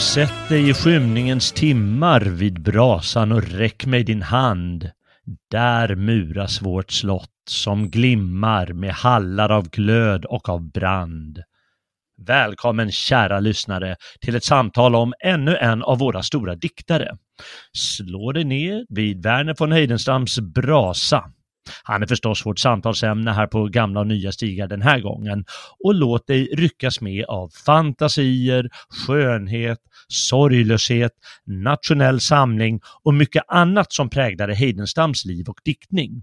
Sätt dig i skymningens timmar vid brasan och räck mig din hand. Där muras vårt slott som glimmar med hallar av glöd och av brand. Välkommen kära lyssnare till ett samtal om ännu en av våra stora diktare. Slå dig ner vid Verner von Heidenstams brasa. Han är förstås vårt samtalsämne här på gamla och nya stigar den här gången och låt dig ryckas med av fantasier, skönhet, sorglöshet, nationell samling och mycket annat som präglade Heidenstams liv och diktning.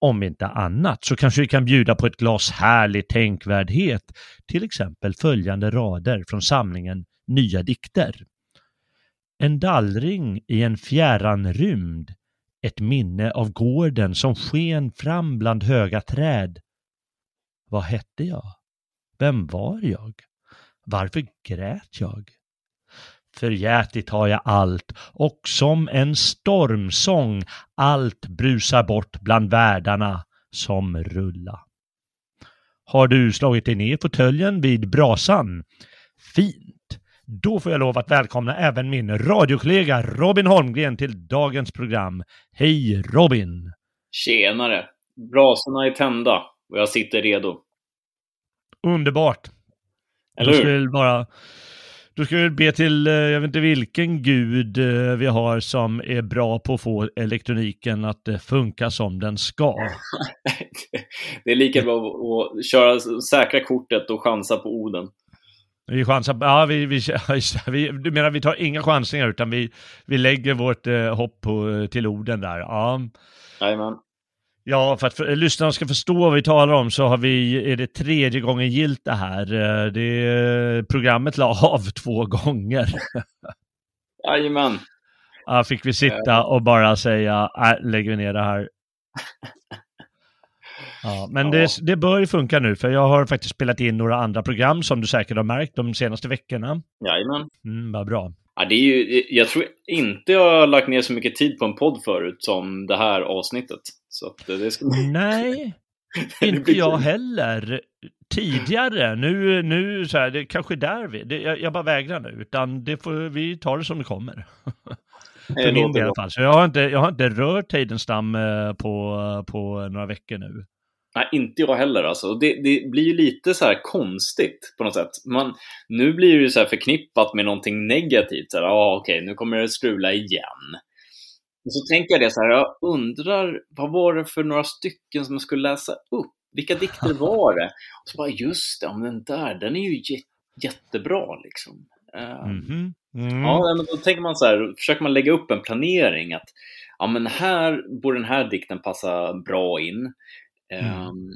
Om inte annat så kanske vi kan bjuda på ett glas härlig tänkvärdhet, till exempel följande rader från samlingen Nya dikter. En dallring i en fjärran rymd ett minne av gården som sken fram bland höga träd. Vad hette jag? Vem var jag? Varför grät jag? Förgätligt har jag allt och som en stormsång allt brusar bort bland världarna som rulla. Har du slagit dig ner i fåtöljen vid brasan? Fint! Då får jag lov att välkomna även min radiokollega Robin Holmgren till dagens program. Hej Robin! Tjenare! Brasorna är tända och jag sitter redo. Underbart! Eller hur? vi bara då ska vi be till, eh, jag vet inte vilken gud eh, vi har som är bra på att få elektroniken att eh, funka som den ska. det är lika bra att köra säkra kortet och chansa på Oden. Vi chansar, ja, vi, vi, vi, du menar vi tar inga chansningar utan vi, vi lägger vårt eh, hopp på, till orden där. Ja. Jajamän. Ja, för att för, lyssnarna ska förstå vad vi talar om så har vi, är det tredje gången gilt det här. Eh, Det, programmet la av två gånger. Jajamän. Ja, fick vi sitta och bara säga, äh, lägger vi ner det här. Ja, men Ja. Det, det bör ju funka nu, för jag har faktiskt spelat in några andra program som du säkert har märkt de senaste veckorna. Jajamän. Mm, vad bra. Ja, det är ju, jag tror inte jag har lagt ner så mycket tid på en podd förut som det här avsnittet. Så att det ska bli... Nej, det inte jag heller. Tidigare, nu, nu så här, det kanske är där vi, det, jag, jag bara vägrar nu, utan det får, vi tar det som det kommer. Det För min del i alla fall. Så jag har inte, jag har inte rört Heidenstam eh, på, på några veckor nu. Nej, inte jag heller alltså. Det, det blir ju lite så här konstigt på något sätt. Man, nu blir det ju så här förknippat med någonting negativt. Så här, ah, okej, nu kommer det strula igen. Och så tänker jag det så här, jag undrar, vad var det för några stycken som jag skulle läsa upp? Vilka dikter var det? Och så bara, just det, om den där, den är ju jä- jättebra liksom. Eh, Mhm. Mm. Ja, men då tänker man så här, försöker man lägga upp en planering att ja, men här borde den här dikten passa bra in. Mm. Ehm,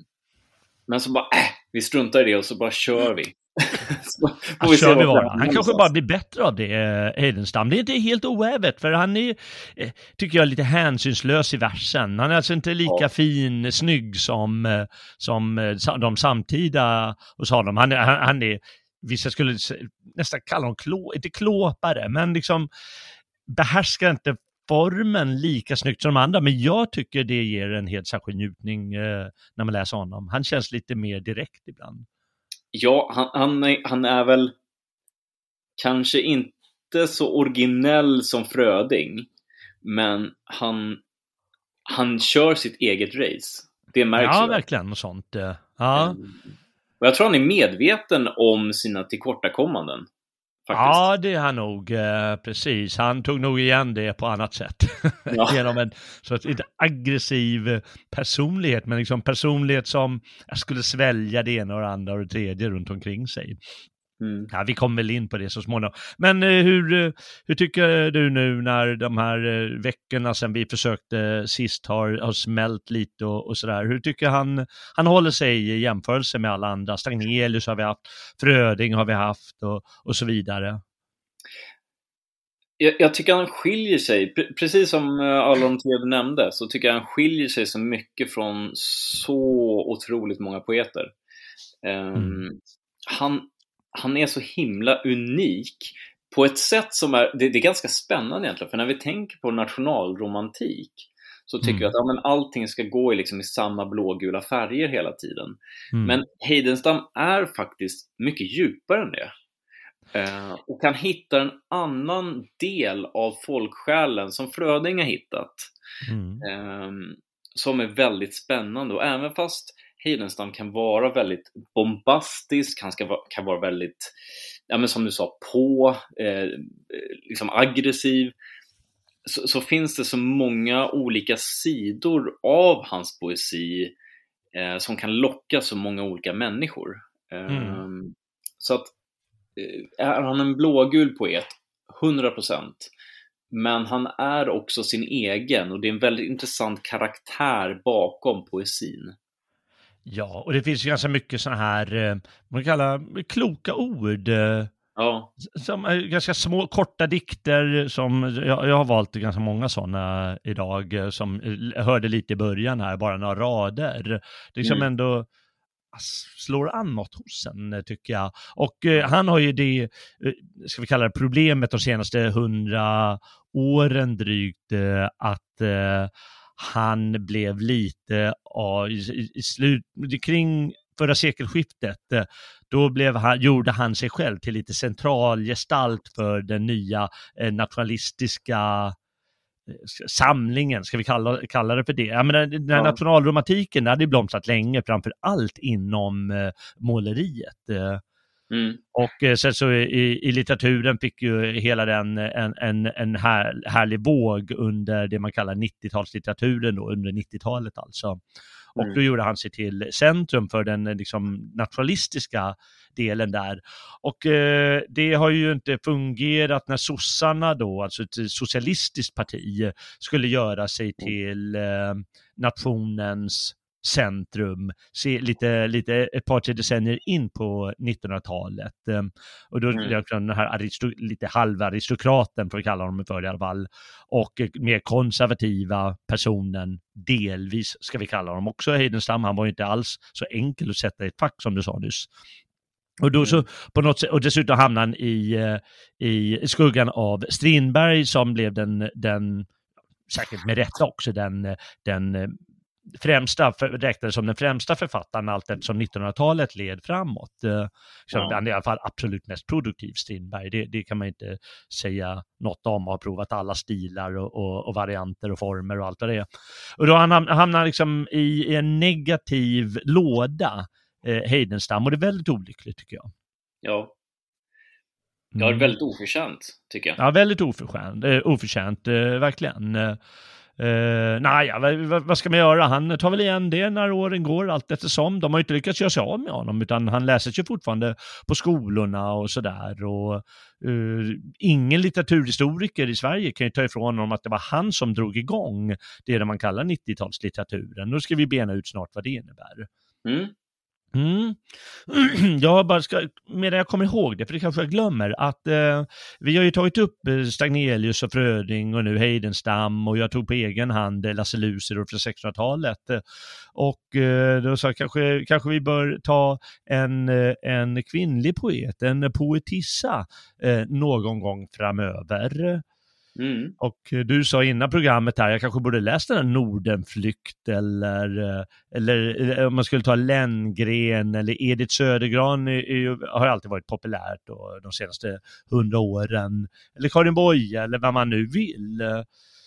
men så bara, äh, vi struntar i det och så bara kör vi. Ja, se kör vi bara. Han kanske bara blir bättre av det, eh, Heidenstam. Det är inte helt oävet, för han är, eh, tycker jag, lite hänsynslös i versen. Han är alltså inte lika Ja. fin, snygg som, eh, som eh, de samtida hos honom. Han är, han, han är vissa skulle nästan kalla honom, klå, inte klåpare, men liksom behärskar inte formen lika snyggt som de andra, men jag tycker det ger en helt särskild njutning eh, när man läser honom. Han känns lite mer direkt ibland. Ja, han, han, är, han är väl kanske inte så originell som Fröding, men han, han kör sitt eget race. Det märks Ja, verkligen. Och sånt. eh, Ja. Mm. Och jag tror han är medveten om sina tillkortakommanden. Faktiskt. Ja, det är han nog. eh, Precis. Han tog nog igen det på annat sätt. Ja. Genom en sorts, inte aggressiv personlighet, men liksom personlighet som skulle svälja det ena och det andra och det tredje runt omkring sig. Mm. Ja, vi kommer väl in på det så småningom. Men eh, hur, eh, hur tycker du nu när de här eh, veckorna sedan vi försökte sist har, har smält lite och, och sådär. Hur tycker han han håller sig i jämförelse med alla andra? Stagnelius har vi haft, Fröding har vi haft och, och så vidare. Jag, jag tycker han skiljer sig, pre- precis som alla de tre du nämnde, så tycker jag han skiljer sig så mycket från så otroligt många poeter. Ehm, Mm. han, han är så himla unik på ett sätt som är, det, det är ganska spännande egentligen, för när vi tänker på nationalromantik så tycker Mm. vi att ja, men allting ska gå i, liksom, i samma blågula färger hela tiden. Mm. Men Heidenstam är faktiskt mycket djupare än det. Eh, och kan hitta en annan del av folksjälen som Fröding har hittat. Mm. ehm, som är väldigt spännande. Och även fast Heidenstam kan vara väldigt bombastisk, han ska kan vara väldigt, ja men som du sa, på, eh, liksom aggressiv. Så, så finns det så många olika sidor av hans poesi eh, som kan locka så många olika människor. Mm. Ehm, Så att eh, är han en blågul poet, 100%. Men han är också sin egen och det är en väldigt intressant karaktär bakom poesin. Ja, och det finns ju ganska mycket sådana här, eh, man kallar kloka ord. eh, Ja, som är ganska små, korta dikter som, jag, jag har valt ganska många sådana idag eh, som jag hörde lite i början här, bara några rader. Det liksom Mm. ändå slår an något hos en, eh, tycker jag. Och eh, han har ju det, eh, ska vi kalla det problemet de senaste hundra åren drygt, eh, att eh, han blev lite, ja, i, i, slut, kring förra sekelskiftet, eh, då blev han, gjorde han sig själv till lite centralgestalt för den nya eh, nationalistiska eh, samlingen, ska vi kalla, kalla det för det? Jag menar, den här Ja. nationalromantiken hade blomstrat länge, framför allt inom måleriet. Eh, mm, och eh, sen så i, i litteraturen fick ju hela den en, en, en här, härlig våg under det man kallar 90-talslitteraturen då, under 90-talet alltså. Och Mm. då gjorde han sig till centrum för den eh, liksom, nationalistiska delen där. Och eh, det har ju inte fungerat när sossarna då, alltså ett socialistiskt parti, skulle göra sig till eh, nationens centrum se, lite, lite ett par, tre decennier in på 1900-talet. Eh, Och då Mm. mm. den här aristo, lite halvaristokraten, för att kalla honom för i alla fall, och mer konservativa personen, delvis ska vi kalla honom också, Heidenstam, han var ju inte alls så enkel att sätta i ett fack som du sa nyss. Och då så på något sätt, och dessutom hamnade han i, eh, i skuggan av Strindberg som blev den, den säkert med rätta också, den, den eh, främsta, räknades som den främsta författaren allt eftersom 1900-talet led framåt. Eh, Så Ja. Han är i alla fall absolut mest produktiv, Strindberg. Det, det kan man inte säga något om, har provat alla stilar och, och, och varianter och former och allt vad det är. Och då han ham- hamnar liksom i, en negativ låda, eh, Heidenstam, och det är väldigt olyckligt tycker jag. ja. ja, det är väldigt oförtjänt, tycker jag. Ja, väldigt oförtjänt, eh, oförtjänt eh, verkligen. Uh, nej, vad, vad- ska man göra? Han tar väl igen det när åren går allt eftersom. De har ju inte lyckats göra sig av med honom, utan han läses ju fortfarande på skolorna och sådär. Och eh, ingen litteraturhistoriker i Sverige kan ju ta ifrån honom att det var han som drog igång det man kallar 90-talslitteraturen. Nu ska vi bena ut snart vad det innebär. Mm. Mm. Jag bara ska, medan jag kommer ihåg det, för det kanske jag glömmer, att eh, vi har ju tagit upp eh, Stagnelius och Fröding och nu Heidenstam och jag tog på egen hand eh, Lasse Lucidor från 1600-talet. Eh, och eh, då sa jag kanske, kanske vi bör ta en, en kvinnlig poet, en poetissa, eh, någon gång framöver. Mm. Och eh, du sa innan programmet här, jag kanske borde läst den här Nordenflykt eller, eh, eller, eller om man skulle ta Lenngren eller Edith Södergran är, har alltid varit populärt då, de senaste hundra åren. Eller Karin Boye eller vad man nu vill.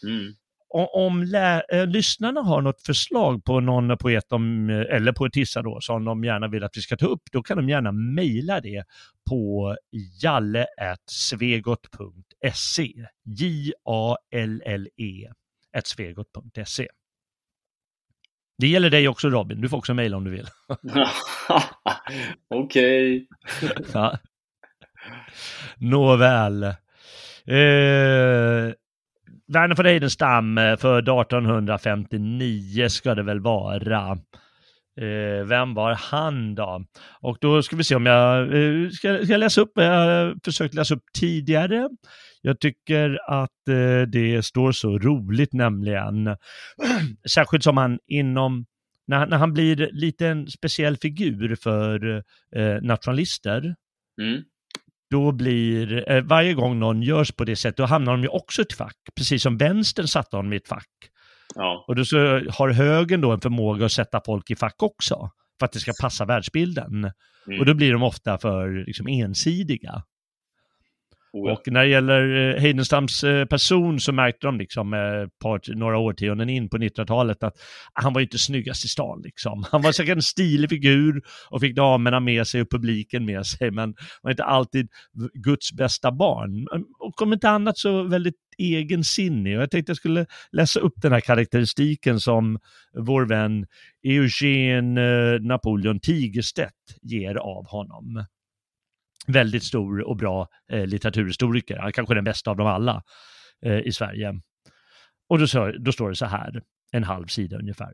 Mm. Om lä- äh, lyssnarna har något förslag på någon poet de, eller poetissa då, som de gärna vill att vi ska ta upp, då kan de gärna mejla det på jalle.svegot.se. J-A-L-L-E svegot.se. Det gäller dig också Robin, du får också mejla om du vill. Okej. ja. Nåväl. Eh, Verner von Heidenstam för 1859 ska det väl vara. Eh, vem var han då? Och då ska vi se om jag eh, ska, ska läsa upp, jag försökt läsa upp tidigare. Jag tycker att eh, det står så roligt nämligen. Särskilt som han inom, när, när han blir lite en speciell figur för eh, nationalister. Mm. Då blir, eh, varje gång någon görs på det sättet, då hamnar de ju också i ett fack. Precis som vänstern satte honom i ett fack. Ja. Och då så har högern då en förmåga att sätta folk i fack också. För att det ska passa världsbilden. Mm. Och då blir de ofta för liksom, ensidiga. Oh, ja. Och när det gäller eh, Heidenstams eh, person så märkte de liksom eh, par, några årtionden in på 1900-talet att han var ju inte snyggast i stan liksom. Han var säkert en stilig figur och fick damerna med sig och publiken med sig men var inte alltid Guds bästa barn. Och om inte annat så väldigt egensinnig och jag tänkte jag skulle läsa upp den här karaktäristiken som vår vän Eugene eh, Napoleon Tigerstedt ger av honom väldigt stor och bra eh, litteraturhistoriker, kanske den bästa av dem alla eh, i Sverige. Och då, så, då står det så här, en halv sida ungefär.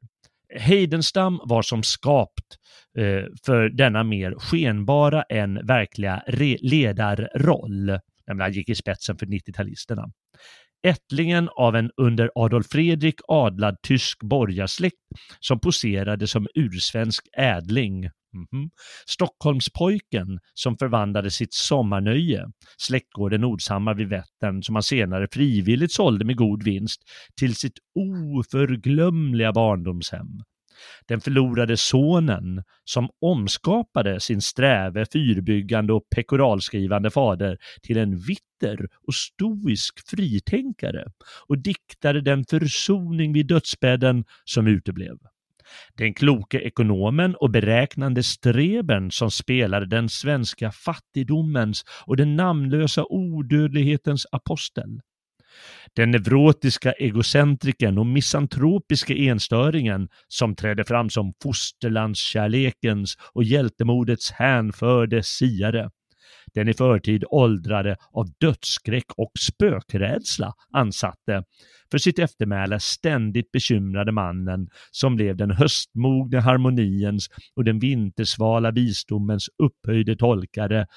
Heidenstam var som skapt eh, för denna mer skenbara än verkliga ledarroll, han gick i spetsen för 90-talisterna. Ättlingen av en under Adolf Fredrik adlad tysk borgarsläkt som poserade som ursvensk ädling Mm -hmm. Stockholmspojken som förvandlade sitt sommarnöje, släktgården Nordshammar vid Vättern, som han senare frivilligt sålde med god vinst, till sitt oförglömliga barndomshem. Den förlorade sonen som omskapade sin sträve, fyrbyggande och pekoralskrivande fader till en vitter och stoisk fritänkare och diktade den försoning vid dödsbädden som uteblev. Den kloke ekonomen och beräknande streben som spelade den svenska fattigdomens och den namnlösa odödlighetens apostel. Den neurotiska egocentrikern och misantropiska enstöringen som trädde fram som fosterlandskärlekens och hjältemodets hänförde siare. Den i förtid åldrade av dödsskräck och spökrädsla ansatte för sitt eftermäle ständigt bekymrade mannen som blev den höstmogne harmoniens och den vintersvala visdomens upphöjde tolkare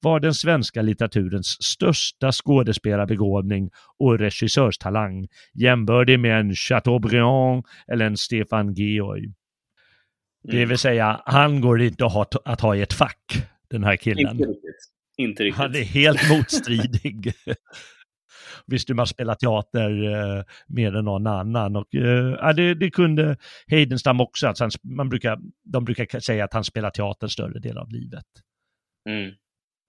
var den svenska litteraturens största skådespelarbegåvning och regissörstalang, jämbördig med en Chateaubriand eller en Stefan Georg. Det Mm. vill säga, han går inte att ha, att ha i ett fack, den här killen. Inte riktigt. Inte riktigt. Han är helt motstridig. Visst, man spelar teater eh, mer än någon annan. Och, eh, det, det kunde Heidenstam också. Alltså han, man brukar, de brukar säga att han spelar teater större del av livet. Mm.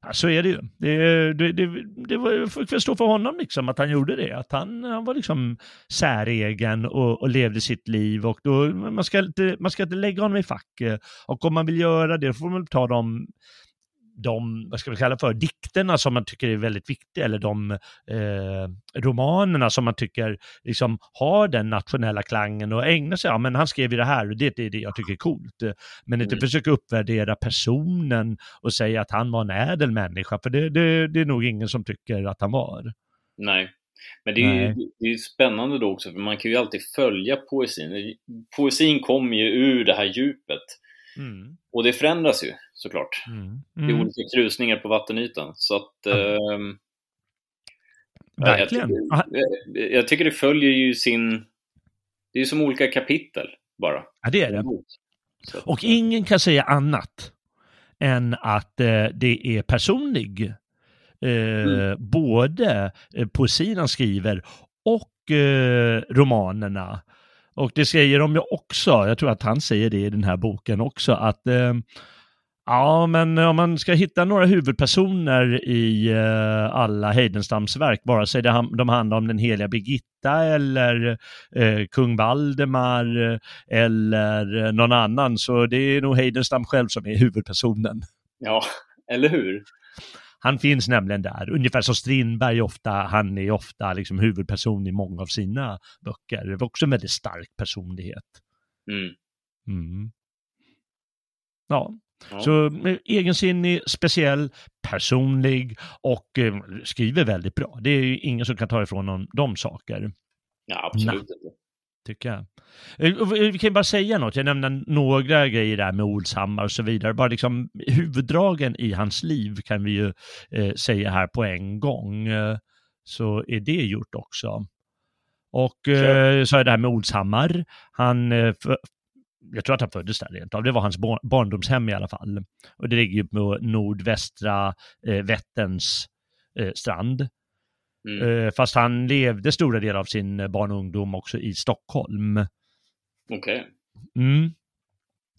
Ja, så är det ju. Det, det, det, det var, väl stå för honom liksom att han gjorde det. Att han, han var liksom säregen och, och levde sitt liv. Och då, man, ska inte, man ska inte lägga honom i fack. Och om man vill göra det, får man ta dem de, vad ska vi kalla för, dikterna som man tycker är väldigt viktiga, eller de eh, romanerna som man tycker liksom har den nationella klangen och ägna sig, ja men han skrev ju det här och det är det jag tycker är coolt. Men inte Mm. försöka uppvärdera personen och säga att han var en ädel människa, för det, det, det är nog ingen som tycker att han var. Nej. Men det är, ju, det är spännande då också, för man kan ju alltid följa poesin. Poesin kommer ju ur det här djupet. Mm. Och det förändras ju såklart. Mm. Det är Mm. olika krusningar på vattenytan. Så att... Ja. ehm, ja, jag, Verkligen. tycker, Ah, jag, tycker det följer ju sin... Det är som olika kapitel bara. Ja, det är det. Så Och ingen kan säga annat än att eh, det är personlig. Eh, Mm. Både eh, poesin han skriver och eh, romanerna. Och det säger de ju också, jag tror att han säger det i den här boken också, att eh, Ja, men om man ska hitta några huvudpersoner i uh, alla Heidenstams verk, vare sig det, de handlar om den heliga Birgitta eller uh, kung Valdemar eller någon annan, så det är nog Heidenstam själv som är huvudpersonen. Ja, eller hur? Han finns nämligen där, ungefär som Strindberg ofta, han är ofta liksom huvudperson i många av sina böcker. Det är också en väldigt stark personlighet. Mm. Mm. Ja, Ja. Så eh, egensinnig, speciell, personlig och eh, skriver väldigt bra. Det är ingen som kan ta ifrån någon de saker. Ja, absolut inte. Tycker jag. Eh, vi kan bara säga något, jag nämnde några grejer där med Olshammar och så vidare. Bara liksom huvuddragen i hans liv kan vi ju eh, säga här på en gång. Så är det gjort också. Och eh, så är det här med Olshammar. Han eh, jag tror att han föddes där rent av. Det var hans bar barndomshem i alla fall. Och det ligger ju på nordvästra eh, Vätterns eh, strand. Mm. Eh, fast han levde stora delar av sin barn och ungdom också i Stockholm. Okej. Okay. Mm.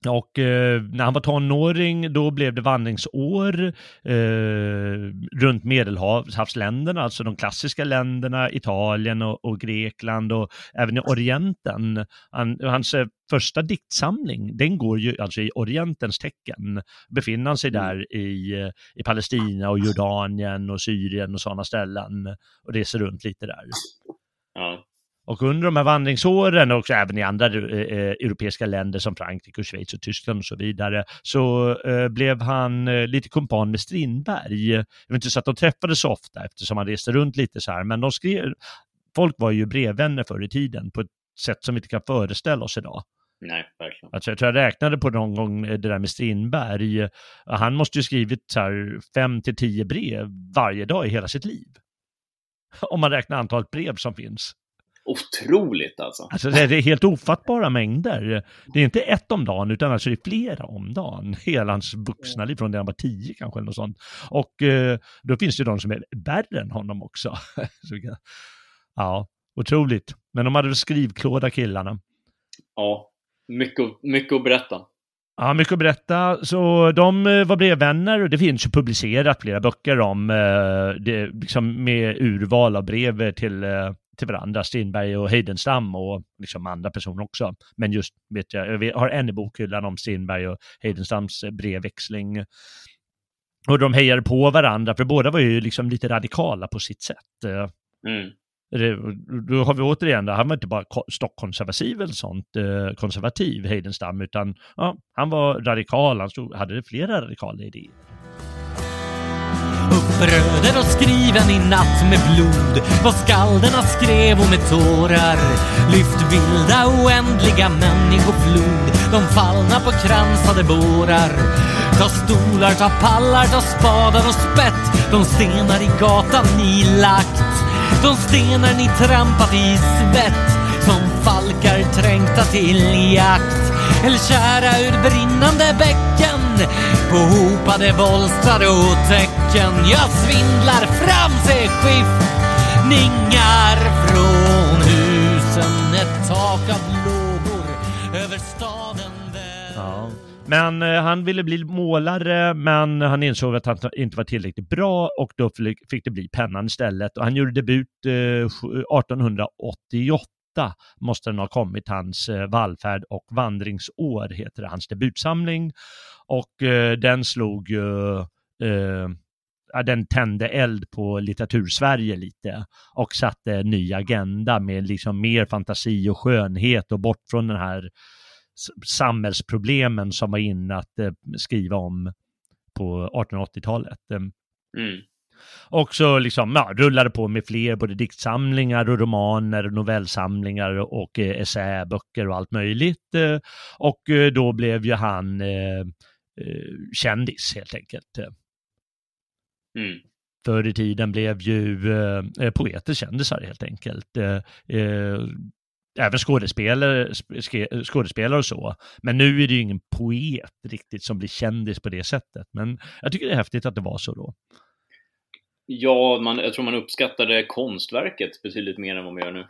Och eh, när han var tonåring då blev det vandringsår eh, runt medelhavsländerna, alltså de klassiska länderna, Italien och, och Grekland och även i Orienten. Han, hans eh, första diktsamling, den går ju alltså i Orientens tecken. Befinner han sig mm. där i, i Palestina och Jordanien och Syrien och sådana ställen och reser runt lite där. Ja. Och under de här vandringsåren, och även i andra eh, eh, europeiska länder som Frankrike, och Schweiz och Tyskland och så vidare, så eh, blev han eh, lite kumpan med Strindberg. Det var inte så att de träffades så ofta eftersom han reste runt lite så här, men de skrev, folk var ju brevvänner förr i tiden på ett sätt som vi inte kan föreställa oss idag. Nej, verkligen. Alltså jag tror jag räknade på någon gång eh, det där med Strindberg. Han måste ju skrivit så här fem till tio brev varje dag i hela sitt liv. Om man räknar antalet brev som finns otroligt alltså. Alltså det är helt ofattbara mängder. Det är inte ett om dagen utan alltså det är flera om dagen. Hela hans vuxna liv från det han var tio kanske eller något sånt. Och eh, då finns det de som är värre än honom också. ja, otroligt. Men de hade skrivklåda killarna. Ja, mycket, mycket att berätta. Ja, mycket att berätta. Så de eh, var brevvänner och det finns ju publicerat flera böcker om eh, det, liksom med urval av brev till till varandra, Strindberg och Heidenstam och liksom andra personer också. Men just, vet jag, jag har en i bokhyllan om Strindberg och Heidenstams brevväxling. Och de hejade på varandra, för båda var ju liksom lite radikala på sitt sätt. Mm. Då har vi återigen, då, han var inte bara stockkonservativ eller sånt, eh, konservativ Heidenstam, utan ja, han var radikal, han stod, hade flera radikala idéer. Bröder och skriven i natt med blod. Vad skalderna skrev och med tårar. Lyft vilda oändliga människoflod. De fallna på kransade bårar. Ta stolar, ta pallar, ta spadar och spett. De stenar i gatan ni lagt. De stenar ni trampat i svett falkar trängta till jakt eller kära ur brinnande bäcken på hopade bolstrar och tecken. Jag svindlar fram sig skiftningar från husen. Ett tak av lågor över staden Ja. Men eh, han ville bli målare, men han insåg att han inte var tillräckligt bra och då fick det bli pennan istället. Och han gjorde debut eh, 1888 eh, måste den ha kommit, hans eh, vallfärd och vandringsår heter det, hans debutsamling. Och eh, den slog ju eh, den tände eld på litteratursverige lite och satte en ny agenda med liksom mer fantasi och skönhet och bort från den här samhällsproblemen som var inne att eh, skriva om på 1880-talet. Mm. Och så liksom, ja, rullade på med fler, både diktsamlingar och romaner, och novellsamlingar och eh, essäböcker och allt möjligt. Eh, och eh, då blev ju han eh, eh kändis helt enkelt. Mm. Förr i tiden blev ju eh, poeter kändisar helt enkelt. Eh, även skådespelare, skådespelare och så. Men nu är det ju ingen poet riktigt som blir kändis på det sättet. Men jag tycker det är häftigt att det var så då. Ja, man, jag tror man uppskattade konstverket betydligt mer än vad man gör nu.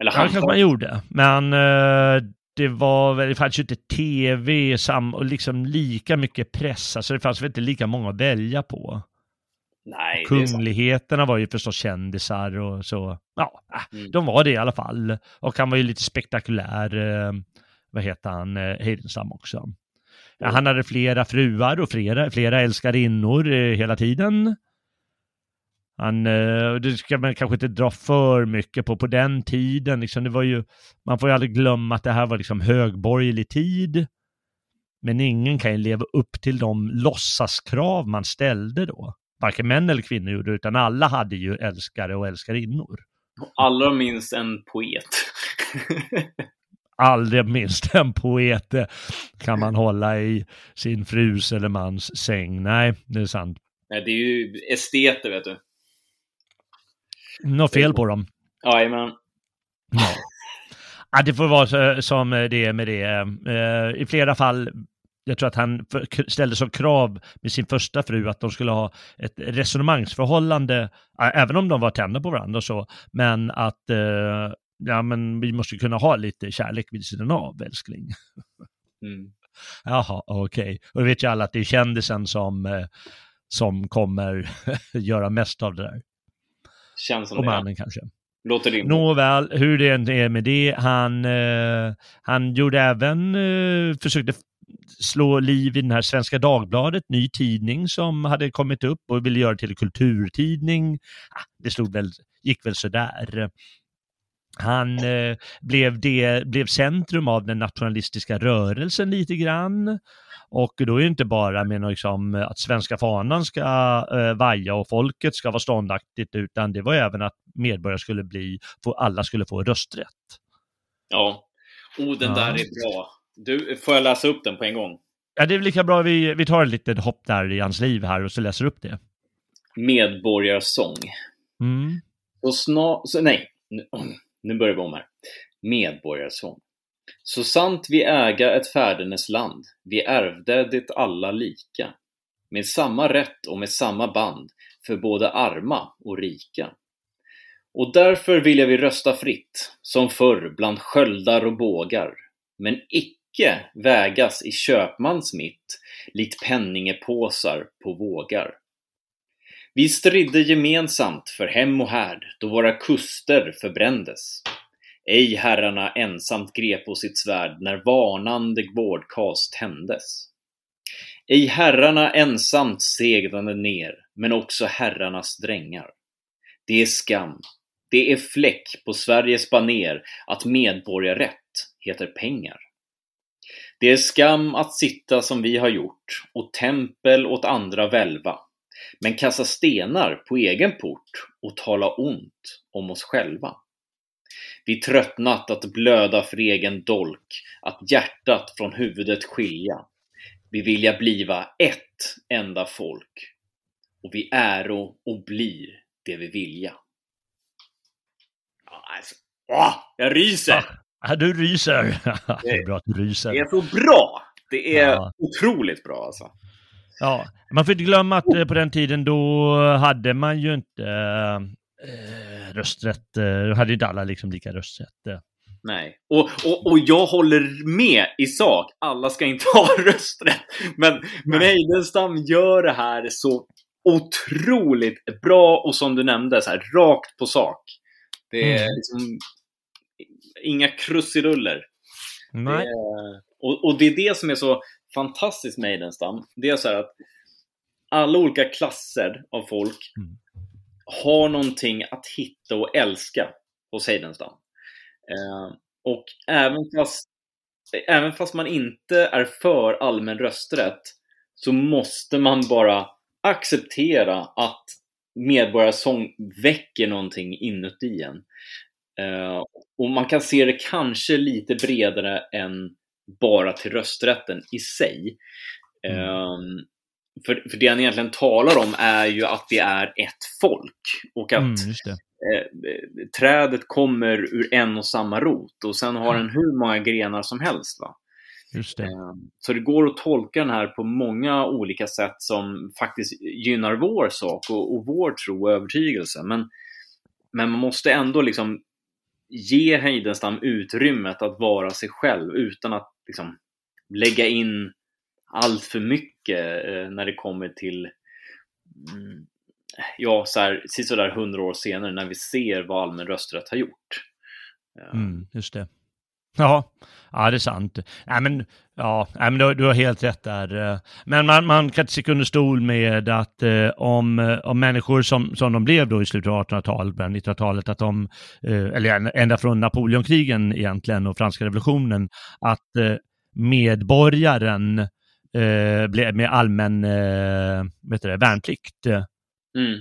Eller ja, kanske man gjorde. Men uh, det var väl, det fanns ju inte tv sam, och liksom lika mycket press, alltså det fanns väl inte lika många att välja på. Nej. Kungligheterna var ju förstås kändisar och så. Ja, äh, Mm. de var det i alla fall. Och han var ju lite spektakulär, eh, vad heter han, eh, Heidenstam också. Ja, han hade flera fruar och flera, flera älskarinnor eh, hela tiden. Han, eh, det ska man kanske inte dra för mycket på, på den tiden, liksom, det var ju, man får ju aldrig glömma att det här var liksom högborgerlig tid. Men ingen kan ju leva upp till de låtsaskrav man ställde då. Varken män eller kvinnor gjorde utan alla hade ju älskare och älskarinnor. Allra minst en poet. Aldrig minst en poet kan man hålla i sin frus eller mans säng. Nej, det är sant. Nej, det är ju esteter, vet du. Något fel på dem. Jajamän. Ja. Ja, det får vara så, som det är med det. Eh, I flera fall, jag tror att han för- ställde som krav med sin första fru att de skulle ha ett resonemangsförhållande, även om de var tända på varandra och så, men att eh, ja, men vi måste kunna ha lite kärlek vid sidan av, älskling. Mm. Jaha, okej. Och det vet ju alla att det är kändisen som, eh, som kommer göra mest av det där. Känns som Och det. mannen kanske. Låter rimligt. Nåväl, hur det än är med det, han, eh, han gjorde även, eh, försökte slå liv i den här Svenska Dagbladet, ny tidning som hade kommit upp och ville göra till kulturtidning. Ah, det slog väl, gick väl sådär. Han eh, blev, det, blev centrum av den nationalistiska rörelsen lite grann. Och då är det inte bara med liksom, att svenska fanan ska eh, vaja och folket ska vara ståndaktigt, utan det var även att medborgare skulle bli, få, alla skulle få rösträtt. Ja. Oh, den Ja. där är bra. Du, får jag läsa upp den på en gång? Ja, det är lika bra vi, vi tar ett litet hopp där i hans liv här och så läser upp det. Medborgarsång. Mm. Så snart... Så, nej, nu, nu börjar vi om här. Medborgarsång. Så sant vi äga ett färdenes land, vi ärvde det alla lika, med samma rätt och med samma band, för både arma och rika. Och därför vilja vi rösta fritt, som förr bland sköldar och bågar, men icke vägas i köpmans mitt, likt penningepåsar på vågar. Vi stridde gemensamt för hem och härd, då våra kuster förbrändes. Ej herrarna ensamt grep på sitt svärd när varnande vårdkas tändes. Ej herrarna ensamt segnade ner, men också herrarnas drängar. Det är skam, det är fläck på Sveriges baner att medborgarrätt heter pengar. Det är skam att sitta som vi har gjort och tempel åt andra välva, men kasta stenar på egen port och tala ont om oss själva. Vi tröttnat att blöda för egen dolk, att hjärtat från huvudet skilja. Vi vilja bliva ett enda folk, och vi äro och blir det vi vilja. Ja, alltså, åh, jag ryser! Ja, du ryser. det är bra att du ryser. Det är så bra! Det är Ja. otroligt bra alltså. Ja, man får inte glömma att eh, på den tiden då hade man ju inte eh, rösträtt, eh, då hade ju inte alla liksom lika rösträtt. eh. Nej. Och, och, och jag håller med i sak. Alla ska inte ha rösträtt. Men, men Heidenstam gör det här så otroligt bra och som du nämnde, så här, rakt på sak. Det är Mm. liksom inga krusiduller. Det Nej. är, och, och det är det som är så fantastiskt med Heidenstam. Det är så här att alla olika klasser av folk Mm. Har någonting att hitta och älska hos Heidenstam. Eh, och även fast, även fast man inte är för allmän rösträtt så måste man bara acceptera att medborgarsång väcker någonting inuti en. Eh, och man kan se det kanske lite bredare än bara till rösträtten i sig. Mm. Ehm, för, för det han egentligen talar om är ju att det är ett folk och att Mm, eh, trädet kommer ur en och samma rot och sen har Mm. den hur många grenar som helst. Va? Just det. Eh, Så det går att tolka den här på många olika sätt som faktiskt gynnar vår sak och, och vår tro och övertygelse. Men, men man måste ändå liksom ge Heidenstam utrymmet att vara sig själv utan att liksom, lägga in allt för mycket eh, när det kommer till mm, ja, så här, sådär hundra år senare när vi ser vad allmän rösträtt har gjort. Eh, mm, just det. Ja, ja, det är sant. Ja, men, ja, men du, du har helt rätt där. Eh, men man, man kan inte sticka under stol med att eh, om, eh, om människor som, som de blev då i slutet av 1800-talet, början 1900-talet, att de, eh, eller ända från Napoleonkrigen egentligen och franska revolutionen, att eh, medborgaren eh, med allmän eh, vet du, värnplikt. Mm.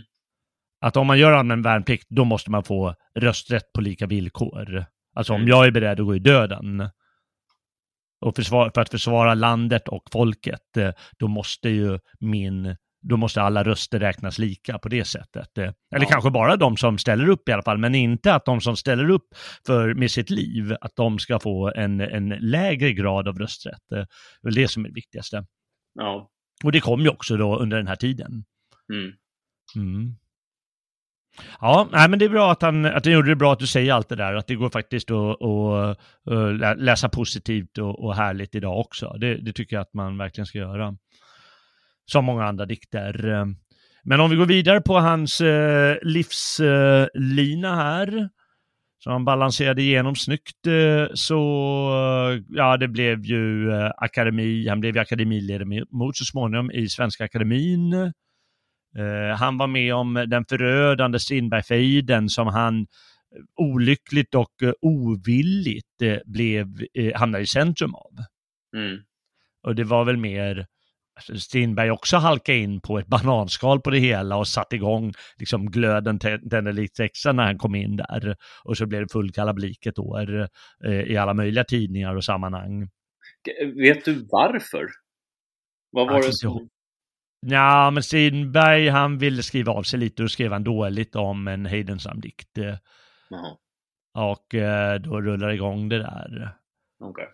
Att om man gör allmän värnplikt, då måste man få rösträtt på lika villkor. Alltså om Mm. jag är beredd att gå i döden och försvara, för att försvara landet och folket, eh, då måste ju min, då måste alla röster räknas lika på det sättet. Eh, Eller Ja. kanske bara de som ställer upp i alla fall, men inte att de som ställer upp för, med sitt liv, att de ska få en, en lägre grad av rösträtt. Eh, Det är väl det som är det viktigaste. Ja. Och det kom ju också då under den här tiden. Mm. Mm. Ja, nej, men det är bra att han, att han gjorde det bra att du säger allt det där, att det går faktiskt att, att, lä- läsa positivt och, och härligt idag också. Det, det tycker jag att man verkligen ska göra. Som många andra dikter. Men om vi går vidare på hans eh, livslina här, som han balanserade igenom snyggt, eh, så ja, det blev ju eh, akademi, han blev ju akademiledamot så småningom i Svenska Akademin. Eh, han var med om den förödande Strindbergfejden som han olyckligt och ovilligt blev, hamnade i centrum av. Mm. Och det var väl mer Strindberg också halka in på ett bananskal på det hela och satte igång liksom glöden tände lite extra när han kom in där. Och så blev det full kalabalik ett år eh, i alla möjliga tidningar och sammanhang. Vet du varför? Vad var Jag det som... Ja, men Strindberg han ville skriva av sig lite och skrev han dåligt om en Heidenstam-dikt. eh, Jaha, Och eh, då rullade igång det där. okej.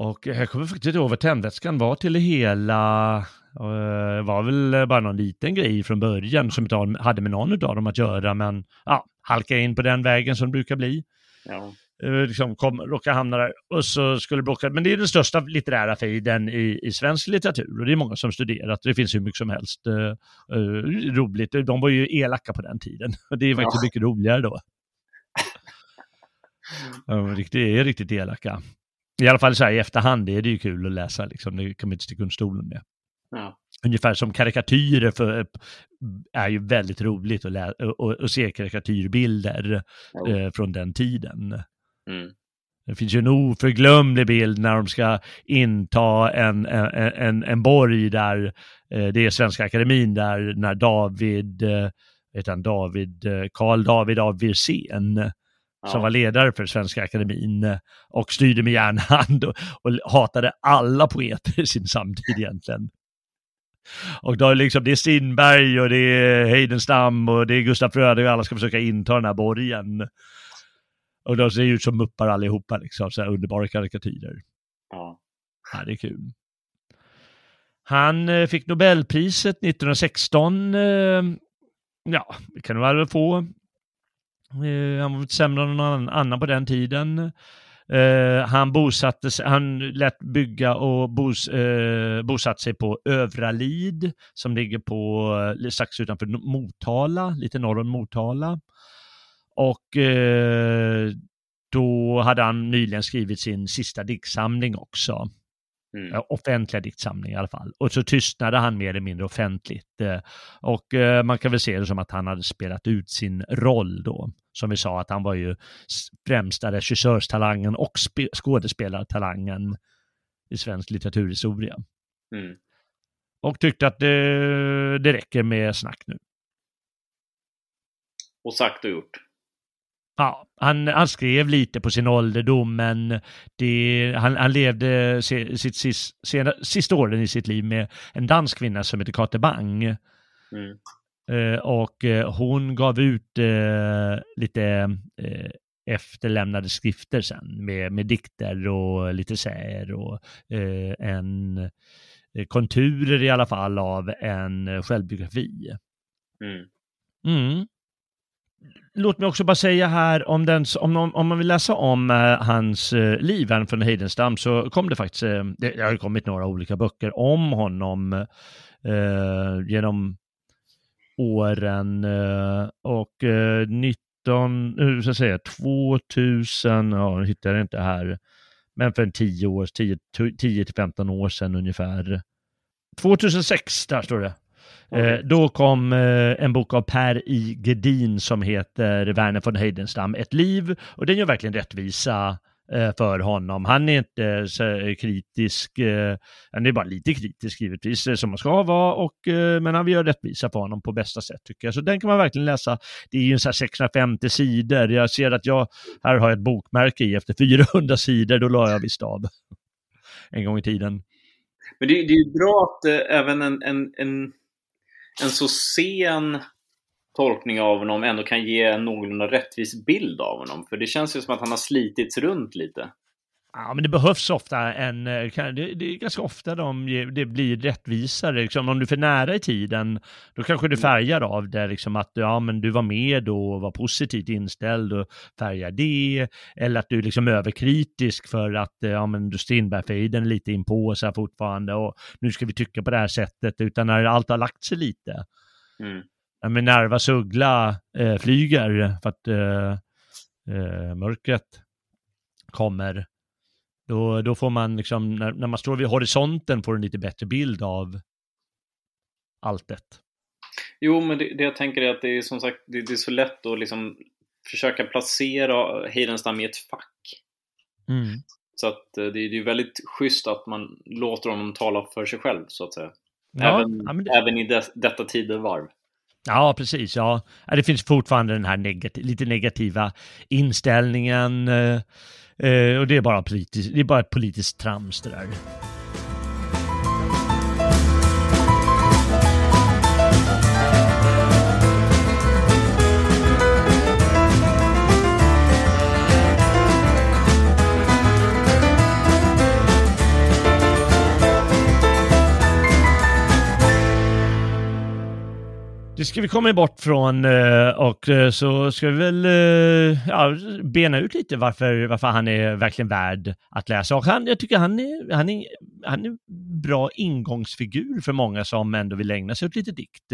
Och jag kommer faktiskt inte ihåg vad tändvätskan var till det hela. Och, eh, Det var väl bara någon liten grej från början som inte hade med någon av dem att göra, men ja, halka in på den vägen som det brukar bli. Ja. Eh, Liksom kom, råka hamna där och så skulle blocka. Men det är den största litterära fejden i, i svensk litteratur och det är många som studerat. Det finns hur mycket som helst eh, eh, roligt. De var ju elaka på den tiden och det är faktiskt Ja. mycket roligare då. De riktigt, är riktigt elaka. I alla fall så här i efterhand är det ju kul att läsa, liksom. det kan man inte sticka under stolen med. Ja. Ungefär som karikatyrer för, är ju väldigt roligt att, lä- och, och se karikatyrbilder Jo. eh, från den tiden. Mm. Det finns ju en oförglömlig bild när de ska inta en, en, en, en borg där, eh, det är Svenska Akademin, där när David, eh, vet han, David, eh, Karl David av Wirsén, som Ja. var ledare för Svenska Akademin eh, och styrde med järnhand och, och hatade alla poeter i sin samtid egentligen. Och då är liksom, det är Strindberg och det är Heidenstam och det är Gustaf Fröding och alla ska försöka inta den här borgen. Och de ser ut som muppar allihopa, liksom, så här underbara karikatyrer. Ja. Ja, det är kul. Han eh, fick Nobelpriset 1916. Eh, ja, det kan han väl få. Eh, han var inte sämre än någon annan- på den tiden. Eh, han bosatte han lät bygga och bos, eh, bosatte sig på Övralid som ligger på eh, strax utanför Motala, lite norr om Motala. Och eh, då hade han nyligen skrivit sin sista diktsamling också. Mm. Ja, offentliga diktsamling i alla fall. Och så tystnade han mer eller mindre offentligt. Eh, Och eh, man kan väl se det som att han hade spelat ut sin roll då. Som vi sa, att han var ju främsta regissörstalangen och spe- skådespelartalangen i svensk litteraturhistoria. Mm. Och tyckte att det, det räcker med snack nu. Och sagt och gjort. Ja, han, han skrev lite på sin ålderdom, men det, han, han levde se, sitt sis, sena, sista åren i sitt liv med en dansk kvinna som heter Kate Bang. Mm. Eh, och eh, hon gav ut eh, lite eh, efterlämnade skrifter sen med, med dikter och lite säger och eh, en eh, konturer i alla fall av en självbiografi. Mm. Mm låt mig också bara säga här om, den, om, om man vill läsa om eh, hans eh, liv, här von Heidenstam, så kom det faktiskt, eh, det har kommit några olika böcker om honom eh, genom åren eh, och eh, 19, hur ska jag säga, 2000, ja, jag hittar det inte här, men för en 10 år, 10 till 15 år sedan ungefär. 2006, där står det. Eh, då kom eh, en bok av Per I. Gedin som heter Verner von Heidenstam, Ett liv. Och den gör verkligen rättvisa eh, för honom. Han är inte så kritisk, han är bara lite kritisk givetvis, som man ska vara, och, men han gör rättvisa på honom på bästa sätt tycker jag. Så den kan man verkligen läsa. Det är ju en så 650 sidor. Jag ser att jag, här har jag ett bokmärke i efter 400 sidor, då la jag visst av. En gång i tiden. Men det, det är ju bra att även en, en, en en så sen tolkning av honom ändå kan ge en någorlunda rättvis bild av honom. För det känns ju som att han har slitits runt lite. Ja, men det behövs ofta en, eh, det, det är ganska ofta de, det blir rättvisare. Liksom, om du är för nära i tiden, då kanske du mm. färgar av det, liksom att ja, men du var med och var positivt inställd och färgar det. Eller att du är liksom överkritisk för att eh, ja, men du Strindbergfejden är lite inpå så här fortfarande och nu ska vi tycka på det här sättet, utan när allt har lagt sig lite. Mm. Ja, men Nerva Sugla eh, flyger för att eh, eh, mörkret kommer då, då får man liksom, när, när man står vid horisonten får en lite bättre bild av alltet. Jo, men det, det, jag tänker är att det är som sagt, det, det är så lätt att liksom försöka placera Heidenstam i ett fack. Mm. Så att eh, det, det är väldigt schysst att man låter honom tala för sig själv, så att säga. Ja, även, ja, det... även i det, detta tidevarv. Ja, precis. Ja. Det finns fortfarande den här negativ, lite negativa inställningen. Eh, och det är bara politiskt, det är bara politiskt trams det där. Det ska vi komma bort från eh, och eh, så ska vi väl eh, ja, bena ut lite varför, varför han är verkligen värd att läsa. Och han, jag tycker han är, han är, han är bra ingångsfigur för många som ändå vill ägna sig åt lite dikt.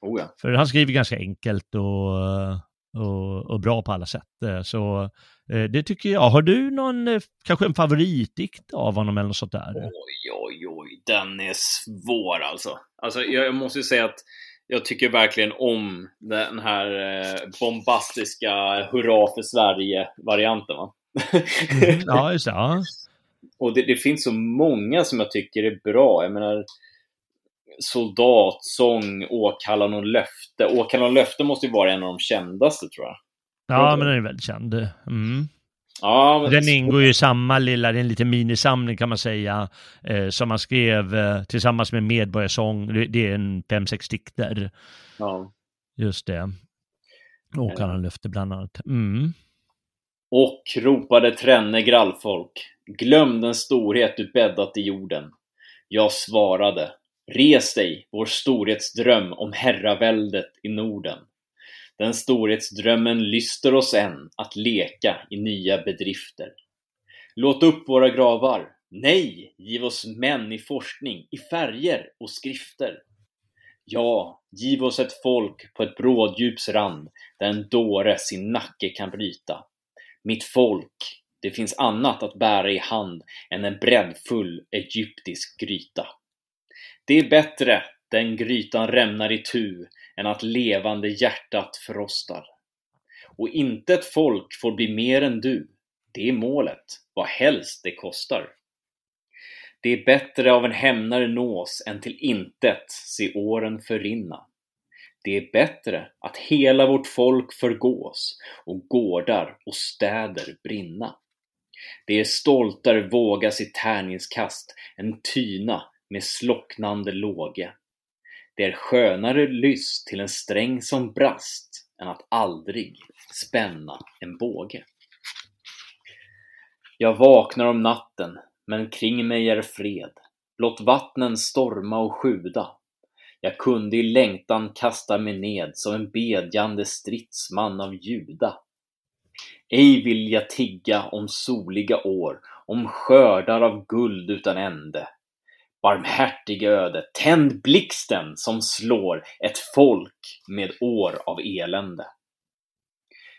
Oh ja. För han skriver ganska enkelt och, och, och, bra på alla sätt. Så det tycker jag. Har du någon, kanske en favoritdikt av honom eller något sånt där? Oj, oj, oj, den är svår alltså. Alltså jag måste ju säga att jag tycker verkligen om den här eh, bombastiska hurra för Sverige-varianten. mm, ja, just det. Ja. Och det, det, finns så många som jag tycker är bra. Jag menar, Soldatsång, Åkallan och löfte. Åkallan och löfte måste ju vara en av de kändaste tror jag. Ja, men den är väldigt känd. Mm. Ja. Den ingår ju i samma lilla, det är en liten minisamling kan man säga, eh, som man skrev eh, tillsammans med Medborgarsång. Det, det är en fem, sex dikter. Ja. Just det. Åkarna eh. löfte bland annat. Mm. Och ropade tränne grallfolk, glöm den storhet du bäddat i jorden. Jag svarade, res dig, vår storhetsdröm om herraväldet i Norden. Den storhetsdrömmen lyster oss än att leka i nya bedrifter. Låt upp våra gravar. Nej, giv oss män i forskning, i färger och skrifter. Ja, giv oss ett folk på ett bråddjups rand där en dåre sin nacke kan bryta. Mitt folk, det finns annat att bära i hand än en breddfull egyptisk gryta. Det är bättre den grytan rämnar i tu än att levande hjärtat frostar. Och inte ett folk får bli mer än du. Det är målet, vad helst det kostar. Det är bättre av en hämnare nås än till intet se åren förrinna. Det är bättre att hela vårt folk förgås och gårdar och städer brinna. Det är stoltare våga sitt tärningskast än tyna med slocknande låge. Det är skönare lyss till en sträng som brast än att aldrig spänna en båge. Jag vaknar om natten, men kring mig är fred. Låt vattnen storma och sjuda. Jag kunde i längtan kasta mig ned som en bedjande stridsman av Juda. Ej vill jag tigga om soliga år, om skördar av guld utan ände. Barmhärtig öde, tänd blixten som slår ett folk med år av elände.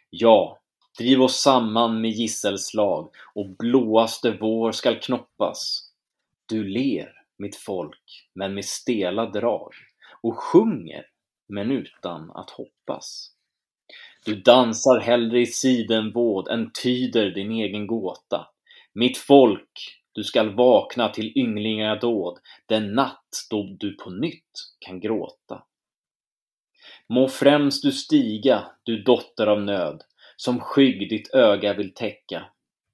Ja, driv oss samman med gisselslag och blåaste vår skall knoppas. Du ler, mitt folk, men med stela drag och sjunger, men utan att hoppas. Du dansar hellre i sidenvåd än tyder din egen gåta. Mitt folk, du skall vakna till ynglingadåd den natt då du på nytt kan gråta. Må främst du stiga, du dotter av nöd, som skygg ditt öga vill täcka.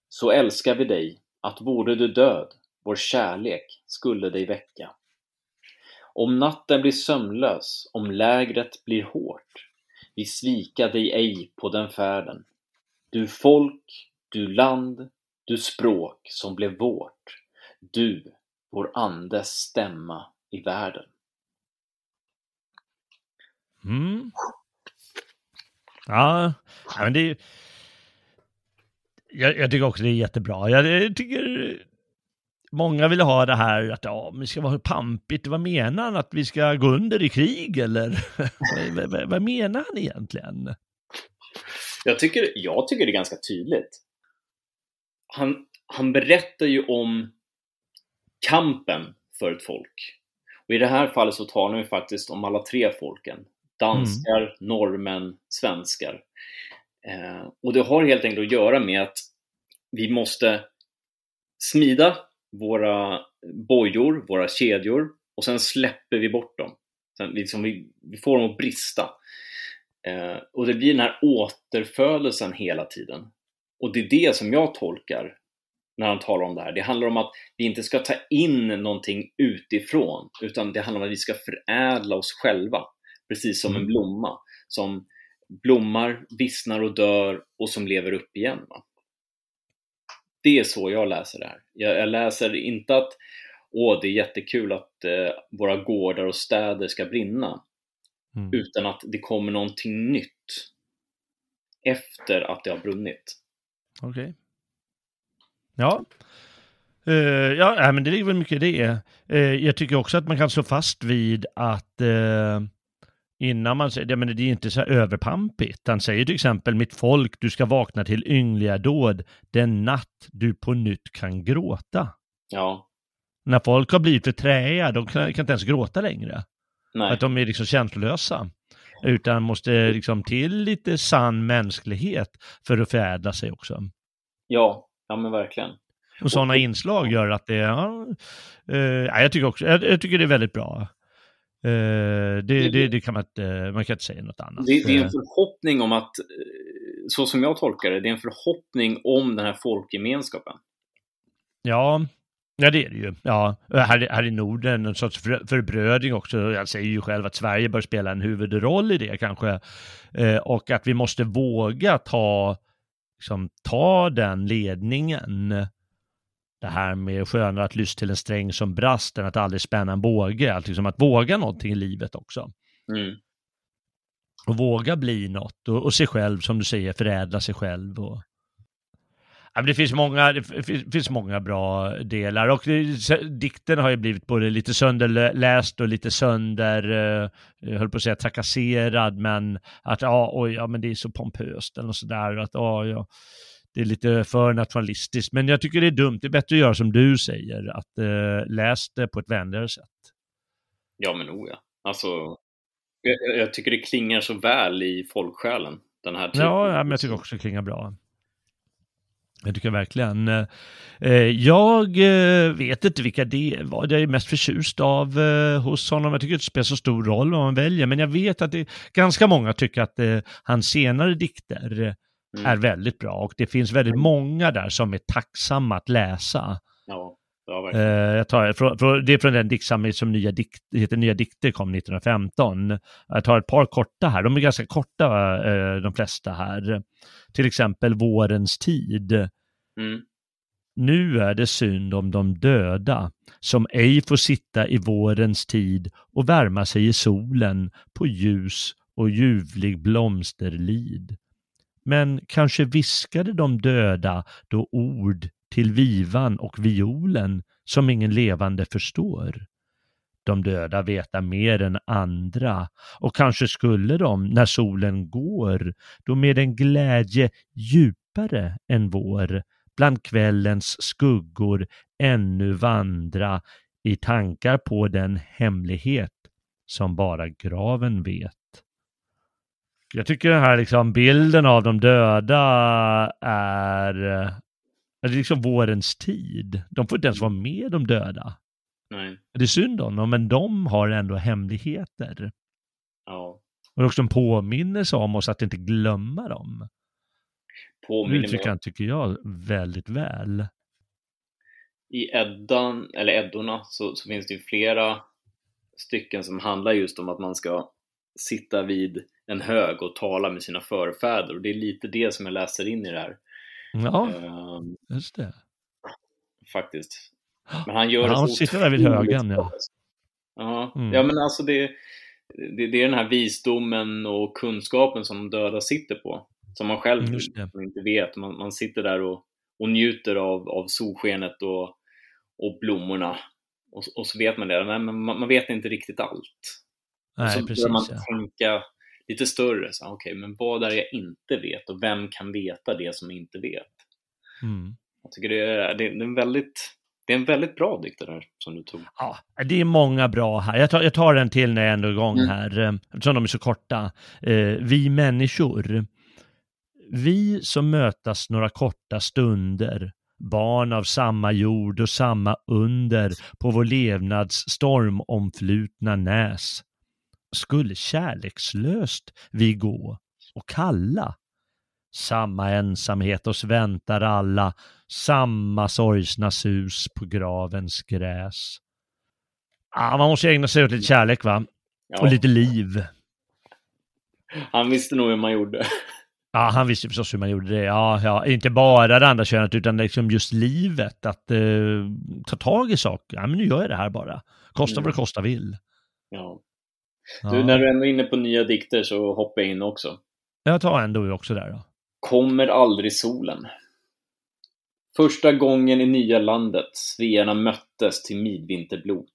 Så älskar vi dig, att vore du död, vår kärlek skulle dig väcka. Om natten blir sömnlös, om lägret blir hårt, vi svika dig ej på den färden. Du folk, du land, du språk som blev vårt, du, vår andes stämma i världen. Mm. Ja, men det är jag, jag, tycker också det är jättebra. Jag, tycker många vill ha det här att ja, vi ska vara pampigt. Vad menar han? Att vi ska gå under i krig eller? vad, vad, vad, menar han egentligen? Jag tycker, jag tycker det är ganska tydligt. Han, han berättar ju om kampen för ett folk. Och i det här fallet så talar vi faktiskt om alla tre folken. Danskar, mm. norrmän, svenskar. Eh, och det har helt enkelt att göra med att vi måste smida våra bojor, våra kedjor och sen släpper vi bort dem. Sen liksom vi, vi får dem att brista. Eh, och det blir den här återfödelsen hela tiden. Och det är det som jag tolkar när han talar om det här. Det handlar om att vi inte ska ta in någonting utifrån, utan det handlar om att vi ska förädla oss själva, precis som en mm. blomma som blommar, vissnar och dör och som lever upp igen. Va? Det är så jag läser det här. Jag, jag läser inte att åh, det är jättekul att eh, våra gårdar och städer ska brinna, mm. utan att det kommer någonting nytt efter att det har brunnit. Okej. Okay. Ja. Uh, ja, men det ligger väl mycket i det. Uh, jag tycker också att man kan slå fast vid att uh, innan man säger, ja, men det är inte så här överpampigt. Han säger till exempel, mitt folk, du ska vakna till yngliga dåd den natt du på nytt kan gråta. Ja. När folk har blivit för träiga, de kan, kan inte ens gråta längre. Nej. Att de är liksom känslolösa. Utan måste liksom till lite sann mänsklighet för att förädla sig också. Ja, ja men verkligen. Och sådana inslag gör att det, ja, eh, jag, tycker också, jag, jag, tycker det är väldigt bra. Eh, det, det, det, kan man inte, man kan inte säga något annat. Det, det, är en förhoppning om att, eh, så som jag tolkar det, det är en förhoppning om den här folkgemenskapen. Ja, Ja, det är det ju. Ja, här, här i Norden, en sorts för, förbrödring också. Jag säger ju själv att Sverige bör spela en huvudroll i det kanske. Eh, och att vi måste våga ta, liksom, ta den ledningen. Det här med skönare att lyssna till en sträng som brast än att aldrig spänna en båge. Att, liksom, att våga någonting i livet också. Mm. Och våga bli något och, och sig själv, som du säger, förädla sig själv. Och, det finns många, det finns många bra delar och dikten har ju blivit både lite sönderläst och lite sönder, eh, jag höll på att säga trakasserad, men att ja, oj, ja, men det är så pompöst eller sådär, att ja, ja, det är lite för nationalistiskt. Men jag tycker det är dumt, det är bättre att göra som du säger, att uh, läs det på ett vänligare sätt. Ja, men o ja. Alltså, jag, jag, tycker det klingar så väl i folksjälen, den här typen. Ja, ja men jag tycker också det klingar bra. Jag tycker verkligen. Eh, jag eh, vet inte vilka det var jag är mest förtjust av eh, hos honom. Jag tycker det spelar så stor roll vad man väljer, men jag vet att det, ganska många tycker att hans senare dikter mm. är väldigt bra och det finns väldigt många där som är tacksamma att läsa. Ja. Ja, jag tar, det är från den diktsamling som nya dikt, heter Nya dikter kom 1915. Jag tar ett par korta här, de är ganska korta de flesta här till exempel vårens tid. Mm. Nu är det synd om de döda, som ej får sitta i vårens tid och värma sig i solen på ljus och ljuvlig blomsterlid. Men kanske viskade de döda då ord till vivan och violen som ingen levande förstår. De döda veta mer än andra och kanske skulle de, när solen går, då med en glädje djupare än vår, bland kvällens skuggor ännu vandra i tankar på den hemlighet som bara graven vet. Jag tycker den här liksom bilden av de döda är, är liksom vårens tid. De får inte ens vara med de döda. Nej. Det är synd om dem, men de har ändå hemligheter. Ja. Och det också en påminnelse om oss att inte glömma dem. Det Påminner uttrycker mig han, tycker jag, väldigt väl. i Eddan, eller Eddorna, så, så finns det ju flera stycken som handlar just om att man ska sitta vid en hög och tala med sina förfäder och det är lite det som jag läser in i det här. Ja, Ehm, just det. faktiskt. Men han gör Ja, han sitter där vid högen, ja. Ja, Mm. ja men alltså det, det, det är den här visdomen och kunskapen som de döda sitter på. Som man själv Mm, det. inte vet. Man, man sitter där och, och njuter av, av solskenet och, och blommorna. Och, och så vet man det, men man, man vet inte riktigt allt. och Nej, så precis. börjar man Ja. tänka lite större. så, Okej, men vad är det jag inte vet och vem kan veta det som jag inte vet? Mm. Jag tycker det är, det är en väldigt det är en väldigt bra dikt det här som du tog. Ja, det är många bra här. Jag tar, jag tar en till när jag ändå är igång Mm. här, eh, eftersom de är så korta. Eh, vi människor. Vi som mötas några korta stunder, barn av samma jord och samma under på vår levnads stormomflutna näs. Skulle kärlekslöst vi gå och kalla. Samma ensamhet oss väntar alla, samma sorgsna sus på gravens gräs. Ah, man måste ägna sig åt lite kärlek va? Ja, Och lite liv. Han visste nog hur man gjorde. Ja, han visste förstås hur man gjorde det. Ja, ja, inte bara det andra könet utan liksom just livet. Att eh, ta tag i saker. Ja, men nu gör jag det här bara. Kosta vad det kosta vill. Ja. Ja. Du, när du ändå är inne på nya dikter så hoppar jag in också. Jag tar en du också där då. Kommer aldrig solen. Första gången i nya landet svearna möttes till midvinterblot.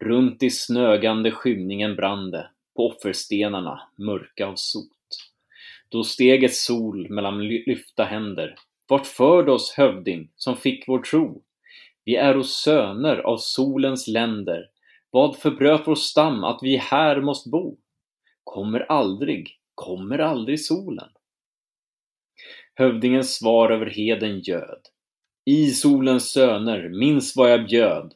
Runt i snögande skymningen brann det, på offerstenarna, mörka av sot. Då steg ett sol mellan ly- lyfta händer. Vart förde oss hövding, som fick vår tro? Vi är oss söner av solens länder. Vad förbröt vår stam att vi här måste bo? Kommer aldrig, kommer aldrig solen? Hövdingens svar över heden göd. I solens söner, minns vad jag bjöd.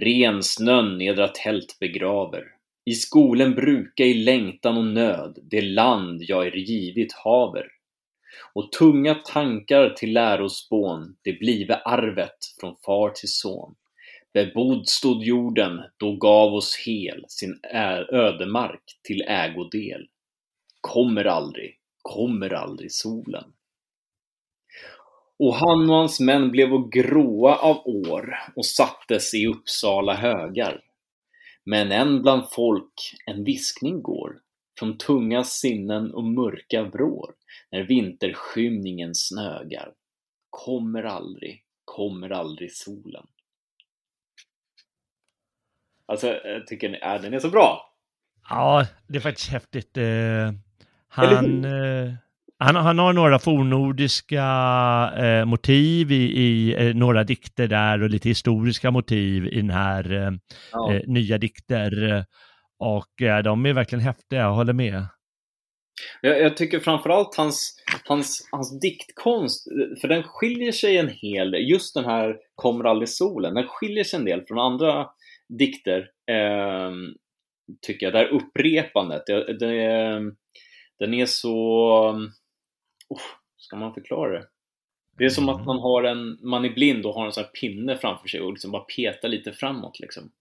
Ren snön edra tält begraver. I skolen bruka i längtan och nöd det land jag er givit haver. Och tunga tankar till lärospån, det blive arvet från far till son. Bebodd stod jorden, då gav oss hel sin ödemark till ägodel. Kommer aldrig, kommer aldrig solen. Och han och hans män blev och gråa av år och sattes i Uppsala högar. Men än bland folk en viskning går från tunga sinnen och mörka vrår när vinterskymningen snögar. Kommer aldrig, kommer aldrig solen. Alltså, jag tycker äh, den är så bra. Ja, det är faktiskt häftigt. Eh, han, eh, han, han har några fornnordiska eh, motiv i, i eh, några dikter där och lite historiska motiv i den här eh, Ja. eh, nya dikter. eh, Och eh, de är verkligen häftiga, jag håller med. Jag, jag tycker framförallt hans, hans, hans diktkonst, för den skiljer sig en hel del. Just den här Kommer aldrig solen, den skiljer sig en del från andra dikter. Eh, tycker jag. Det här upprepandet, det, det, den är så... Oh, ska man förklara det? Det är som att man har en, man är blind och har en sån här pinne framför sig och liksom bara petar lite framåt liksom.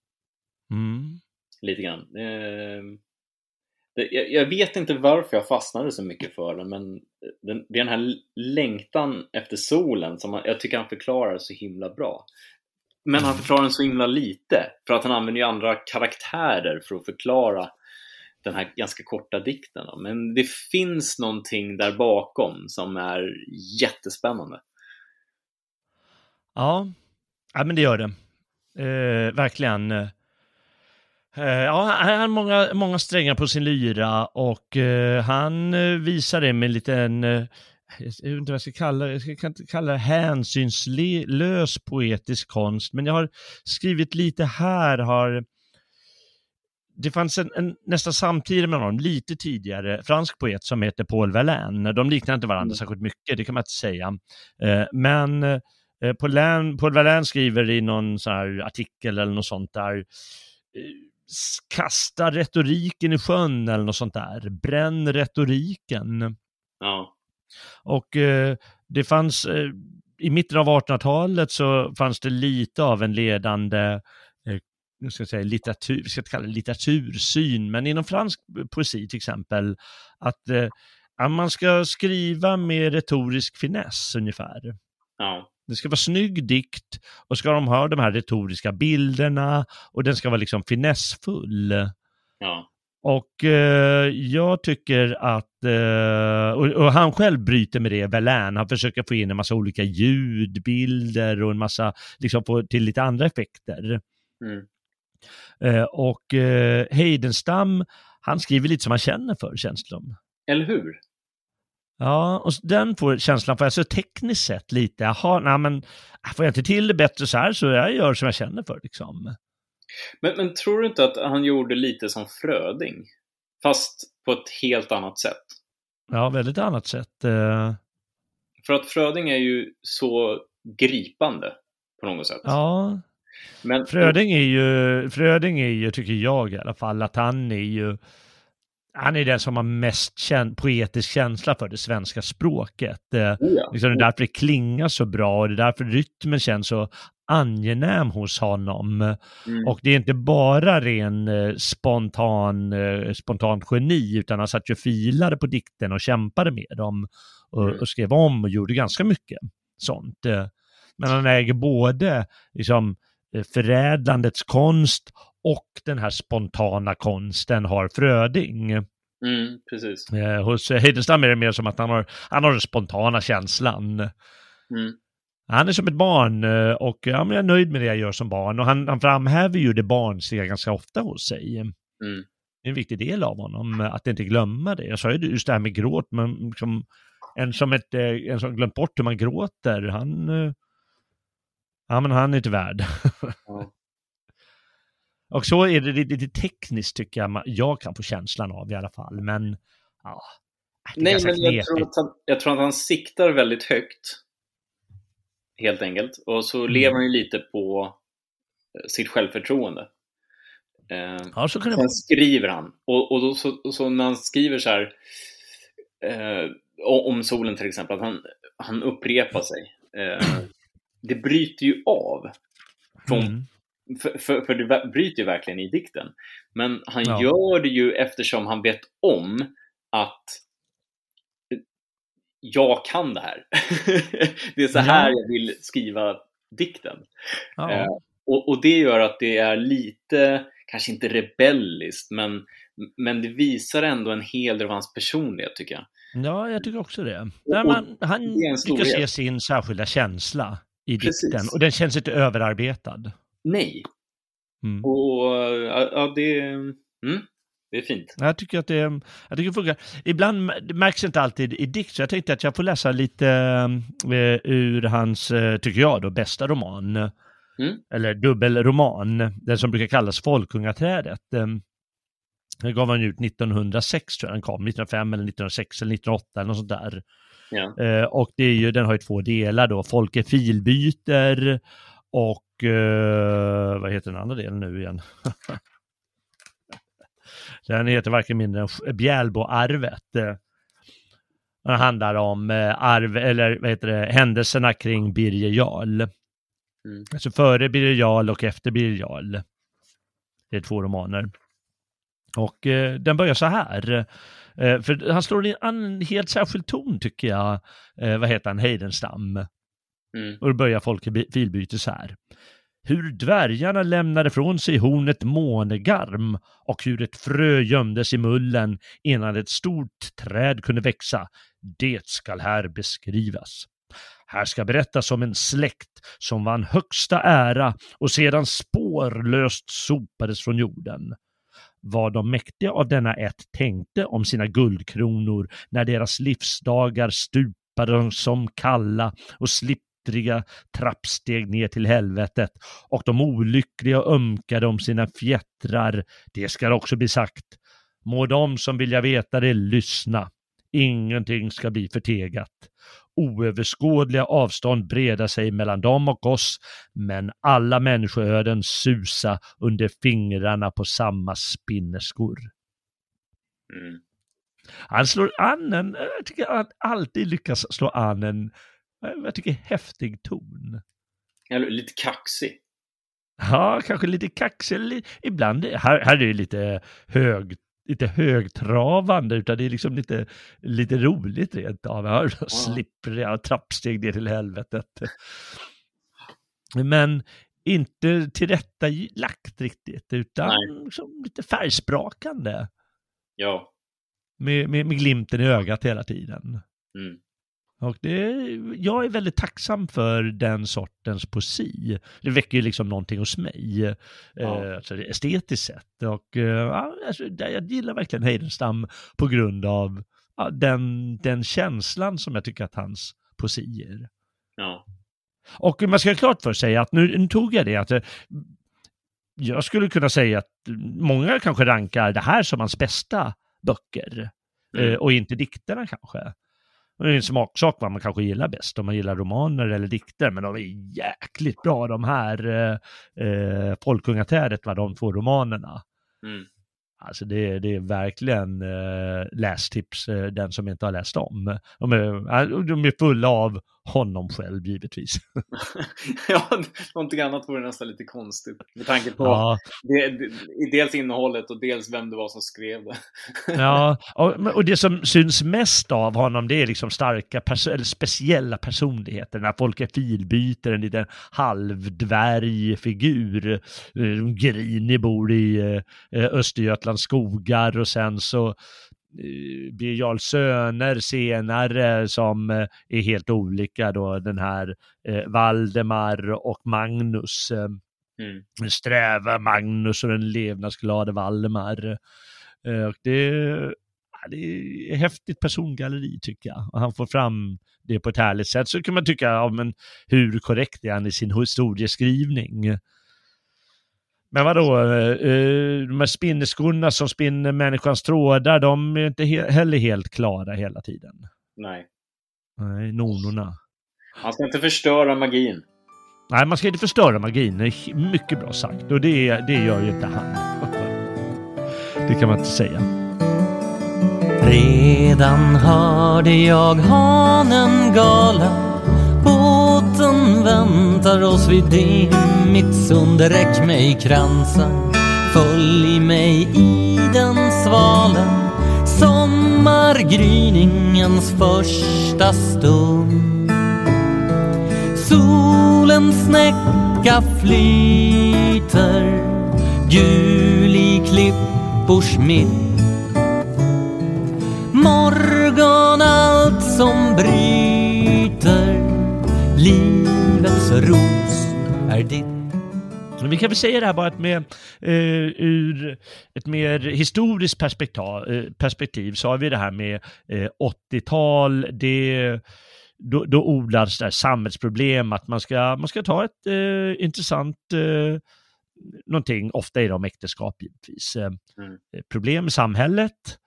Mm. Lite grann. Eh, det, jag, vet inte varför jag fastnade så mycket för den, men den, det är den här längtan efter solen som jag tycker han förklarar så himla bra men han förklarar den så himla lite, för att han använder ju andra karaktärer för att förklara den här ganska korta dikten. Då. Men det finns någonting där bakom som är jättespännande. Ja, ja men det gör det. Eh, verkligen. Eh, ja, han har många, många strängar på sin lyra och eh, han eh, visar det med en liten, eh, jag vet inte vad jag ska kalla det, jag ska inte kalla det hänsynslös poetisk konst, men jag har skrivit lite här, har det fanns en, en nästan samtidigt med honom, lite tidigare, fransk poet som heter Paul Verlaine. De liknar inte varandra mm. särskilt mycket, det kan man inte säga. Eh, men eh, Paul, Paul Verlaine skriver i någon sån artikel eller något sånt där, eh, kasta retoriken i sjön eller något sånt där, bränn retoriken. Ja. Och eh, det fanns, eh, i mitten av 1800-talet så fanns det lite av en ledande nu ska jag säga litteratur, vi ska kalla det litteratursyn, men inom fransk poesi till exempel, att eh, man ska skriva med retorisk finess ungefär. Ja. Det ska vara snygg dikt och ska de ha de här retoriska bilderna och den ska vara liksom finessfull. Ja. Och eh, jag tycker att, eh, och, och, han själv bryter med det, Verlaine, han försöker få in en massa olika ljudbilder och en massa, liksom få till lite andra effekter. Mm. Eh, och eh, Heidenstam, han skriver lite som han känner för, känns det Eller hur? Ja, och den får känslan, för alltså tekniskt sett lite, jaha, nej men får jag inte till det bättre så här så jag gör som jag känner för liksom. Men, men tror du inte att han gjorde lite som Fröding? Fast på ett helt annat sätt? Ja, väldigt annat sätt. Eh... För att Fröding är ju så gripande på något sätt. Ja, men, Fröding är ju, Fröding är ju, tycker jag i alla fall, att han är ju, han är den som har mest kän, poetisk känsla för det svenska språket. Eh, ja. liksom det är därför det klingar så bra och det är därför rytmen känns så angenäm hos honom. Mm. Och det är inte bara ren eh, spontan, eh, spontant geni, utan han satt ju filade på dikten och kämpade med dem och, mm. och skrev om och gjorde ganska mycket sånt. Men han äger både liksom, Eh, förädlandets konst och den här spontana konsten har Fröding. Mm, precis. Eh, hos Heidenstam är det mer som att han har, han har den spontana känslan. Mm. Han är som ett barn eh, och ja, men jag är nöjd med det jag gör som barn och han, han framhäver ju det barnsliga ganska ofta hos sig. Mm. Det är en viktig del av honom, att inte glömma det. Jag sa ju just det här med gråt, men liksom, en, som ett, en som glömt bort hur man gråter, han Ja, men han är inte värd. Ja. Och så är det lite tekniskt tycker jag jag kan få känslan av i alla fall. Men ja, Nej, men jag tror, att han, jag tror att han siktar väldigt högt. Helt enkelt. Och så mm. lever han ju lite på eh, sitt självförtroende. Eh, ja, så kan det Sen skriver han. Och, och då, så, så, när han skriver så här eh, om solen till exempel, att han, han upprepar sig. Eh, det bryter ju av. Från, mm. För, för, för, det bryter ju verkligen i dikten. Men han ja. gör det ju eftersom han vet om att jag kan det här. det är så här ja. jag vill skriva dikten. Ja. Eh, och, och, det gör att det är lite, kanske inte rebelliskt, men, men det visar ändå en hel del av hans personlighet tycker jag. Ja, jag tycker också det. Och, man, han lyckas se sin särskilda känsla i Precis. dikten. Och den känns inte överarbetad. Nej. Mm. Och ja, det, mm, det är fint. Jag tycker att det, jag tycker det funkar. Ibland det märks inte alltid i dikt, så jag tänkte att jag får läsa lite uh, ur hans, uh, tycker jag då, bästa roman. Mm. Eller dubbelroman, den som brukar kallas Folkungaträdet. Den gav han ut 1906 tror jag den kom, 1905 eller 1906 eller 1908 eller något sånt där. Ja. Eh, och det är ju, den har ju två delar då, Folke filbyter och eh, vad heter den andra delen nu igen? den heter varken mindre än Bjälboarvet. Den handlar om eh, arv, eller vad heter det, händelserna kring Birger Jarl. Mm. Alltså före Birger Jarl och efter Birger Jarl. Det är två romaner. Och eh, den börjar så här. Eh, för han slår in en helt särskild ton tycker jag. Eh, vad heter han? Heidenstam. Mm. Och då börjar folk filbyte så här. hur dvärgarna lämnade från sig hornet månegarm och hur ett frö gömdes i mullen innan ett stort träd kunde växa, det skall här beskrivas. Här ska berättas om en släkt som vann högsta ära och sedan spårlöst sopades från jorden. Vad de mäktiga av denna ett tänkte om sina guldkronor när deras livsdagar stupade som kalla och slippriga trappsteg ner till helvetet och de olyckliga ömkade om sina fjättrar, det ska också bli sagt. Må de som vilja veta det lyssna. Ingenting ska bli förtegat oöverskådliga avstånd breda sig mellan dem och oss, men alla människoöden susa under fingrarna på samma spinnerskor. Mm. Han slår an en, jag tycker han alltid lyckas slå an en, jag tycker häftig ton. Eller lite kaxig. Ja, kanske lite kaxig, ibland, här, här är det lite högt lite högtravande utan det är liksom lite, lite roligt rent av. Ja, slippriga trappsteg ner till helvetet. Men inte tillrättalagt riktigt utan som lite färgsprakande. Ja. Med, med, med glimten i ögat hela tiden. Mm. Och det, jag är väldigt tacksam för den sortens poesi. Det väcker ju liksom någonting hos mig, ja. eh, alltså estetiskt sett. Och eh, alltså, jag gillar verkligen Heidenstam på grund av ja, den, den känslan som jag tycker att hans poesi ger. Ja. Och man ska klart för sig att nu, nu tog jag det att eh, jag skulle kunna säga att många kanske rankar det här som hans bästa böcker. Mm. Eh, och inte dikterna kanske. Det är en smaksak vad man kanske gillar bäst, om man gillar romaner eller dikter, men de är jäkligt bra de här eh, eh Folkungaträdet, de två romanerna. Mm. Alltså det, det är verkligen eh, lästips, eh, den som inte har läst dem. De är, de är fulla av honom själv givetvis. ja, någonting annat vore nästan lite konstigt. Med tanke på ja. det, dels innehållet och dels vem det var som skrev det. ja, och, och, det som syns mest av honom det är liksom starka, pers eller speciella personligheter. När folk är filbyter, en liten halvdvärgfigur. Eh, grinig bor i eh, Östergötlands skogar och sen så Birger Jarls söner senare som eh, är helt olika då den här eh, Valdemar och Magnus. Eh, mm. Den sträva Magnus och den levnadsglade Valdemar. Eh, och det, det är häftigt persongalleri tycker jag. Och han får fram det på ett härligt sätt. Så kan man tycka, ja, men hur korrekt är han i sin historieskrivning? Men vadå, eh, de här spinnerskorna som spinner människans trådar, de är inte he heller helt klara hela tiden. Nej. Nej, nonorna. Man ska inte förstöra magin. Nej, man ska inte förstöra magin. Det är mycket bra sagt. Och det, det gör ju inte han. Det kan man inte säga. Redan hörde jag hanen gala väntar oss vid dimmigt sund. Räck mig kransen, följ mig i den svalen sommargryningens första stund. Solens snäcka flyter gul i klippors mitt. Morgon allt som bryter livets ros är ditt. Vi kan väl säga det här bara med, eh, ur ett mer historiskt perspektiv, eh, perspektiv så har vi det här med eh, 80-tal, det då, då odlas det samhällsproblem, att man ska, man ska ta ett eh, intressant eh, någonting, ofta är det om äktenskap givetvis, eh, mm. problem i samhället,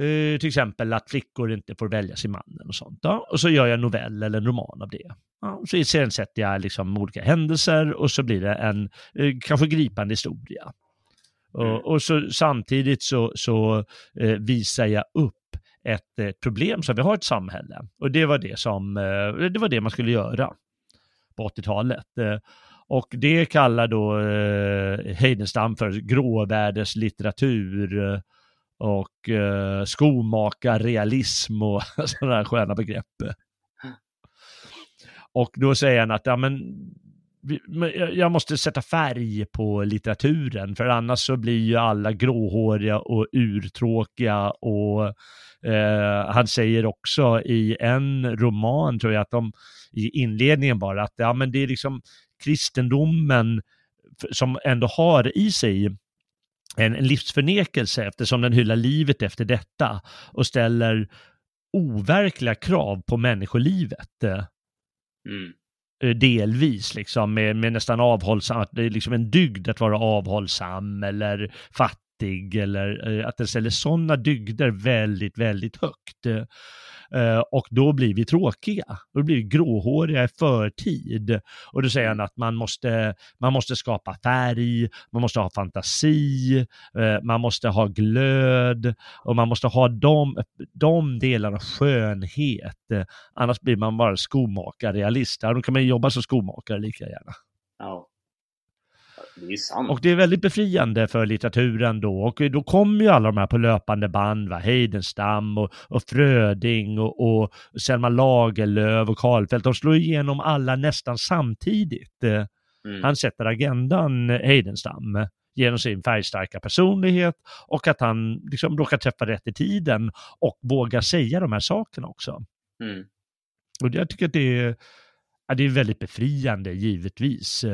Uh, till exempel att flickor inte får välja sin man och sånt. Ja? Och så gör jag en novell eller en roman av det. Ja, så iscensätter jag liksom olika händelser och så blir det en uh, kanske gripande historia. Mm. Och, och, så samtidigt så, så uh, visar jag upp ett, problem som vi har i ett samhälle. Och det var det som, det var det man skulle göra på 80-talet. Och det kallar då Heidenstam för gråvärdeslitteratur och eh, skomakarrealism och sådana här sköna begrepp. Och då säger han att ja, men, jag måste sätta färg på litteraturen för annars så blir ju alla gråhåriga och urtråkiga och eh, han säger också i en roman tror jag att de i inledningen bara att ja men det är liksom kristendomen som ändå har i sig en, en livsförnekelse eftersom den hyllar livet efter detta och ställer overkliga krav på människolivet. Mm. Eh, delvis liksom med, med nästan avhållsam, det är liksom en dygd att vara avhållsam eller fattig eller eh, att den ställer sådana dygder väldigt, väldigt högt. Eh, och då blir vi tråkiga. Då blir vi gråhåriga i förtid. Och då säger han att man måste, man måste skapa färg, man måste ha fantasi, eh, man måste ha glöd och man måste ha de, de delarna skönhet. Eh, annars blir man bara skomakare, realist. Då kan man jobba som skomakare lika gärna. Ja. Det är sant. Och det är väldigt befriande för litteraturen då. Och då kommer ju alla de här på löpande band, va? Heidenstam och, och Fröding och, och Selma Lagerlöf och Karlfeldt. De slår igenom alla nästan samtidigt. Mm. Han sätter agendan, Heidenstam genom sin färgstarka personlighet och att han liksom råkar träffa rätt i tiden och vågar säga de här sakerna också. Mm. Och jag tycker att det är, det är väldigt befriande givetvis.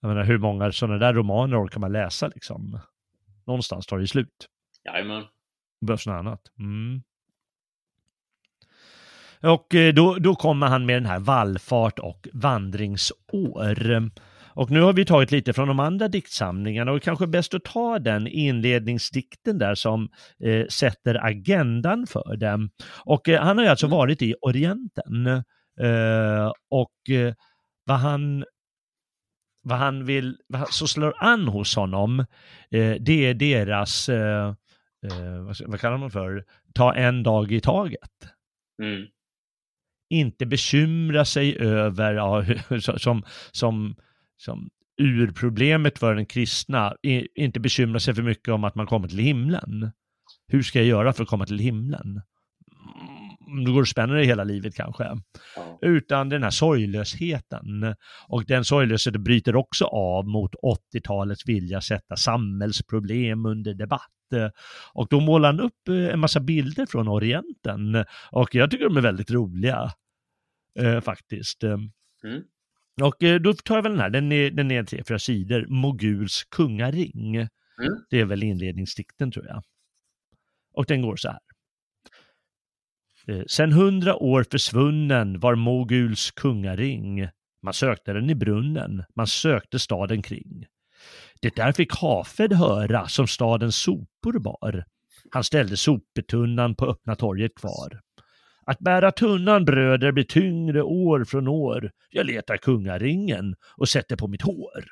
Jag menar, hur många sådana där romaner orkar man läsa liksom? Någonstans tar det slut. Jajamän. Det behövs något annat. Mm. Och eh, då, då kommer han med den här vallfart och vandringsår. Och nu har vi tagit lite från de andra diktsamlingarna och kanske bäst att ta den inledningsdikten där som eh, sätter agendan för den. Och eh, han har ju alltså mm. varit i Orienten. Eh, och eh, vad han vad han vill, som slår an hos honom, eh, det är deras, eh, eh, vad, vad, kallar man för, ta en dag i taget. Mm. Inte bekymra sig över, ja, som, som, som urproblemet för den kristna, inte bekymra sig för mycket om att man kommer till himlen. Hur ska jag göra för att komma till himlen? Du går och spänner dig hela livet kanske. Ja. Utan den här sorglösheten. Och den sorglösheten bryter också av mot 80-talets vilja att sätta samhällsproblem under debatt. Och då målar han upp eh, en massa bilder från Orienten. Och jag tycker de är väldigt roliga. Eh, faktiskt. Mm. Och eh, då tar jag väl den här, den är, den är tre, fyra sidor. Moguls kungaring. Mm. Det är väl inledningsdikten tror jag. Och den går så här. Eh, sen hundra år försvunnen var Moguls kungaring. Man sökte den i brunnen, man sökte staden kring. Det där fick Hafed höra som stadens sopor bar. Han ställde soptunnan på öppna torget kvar. Att bära tunnan bröder blir tyngre år från år. Jag letar kungaringen och sätter på mitt hår.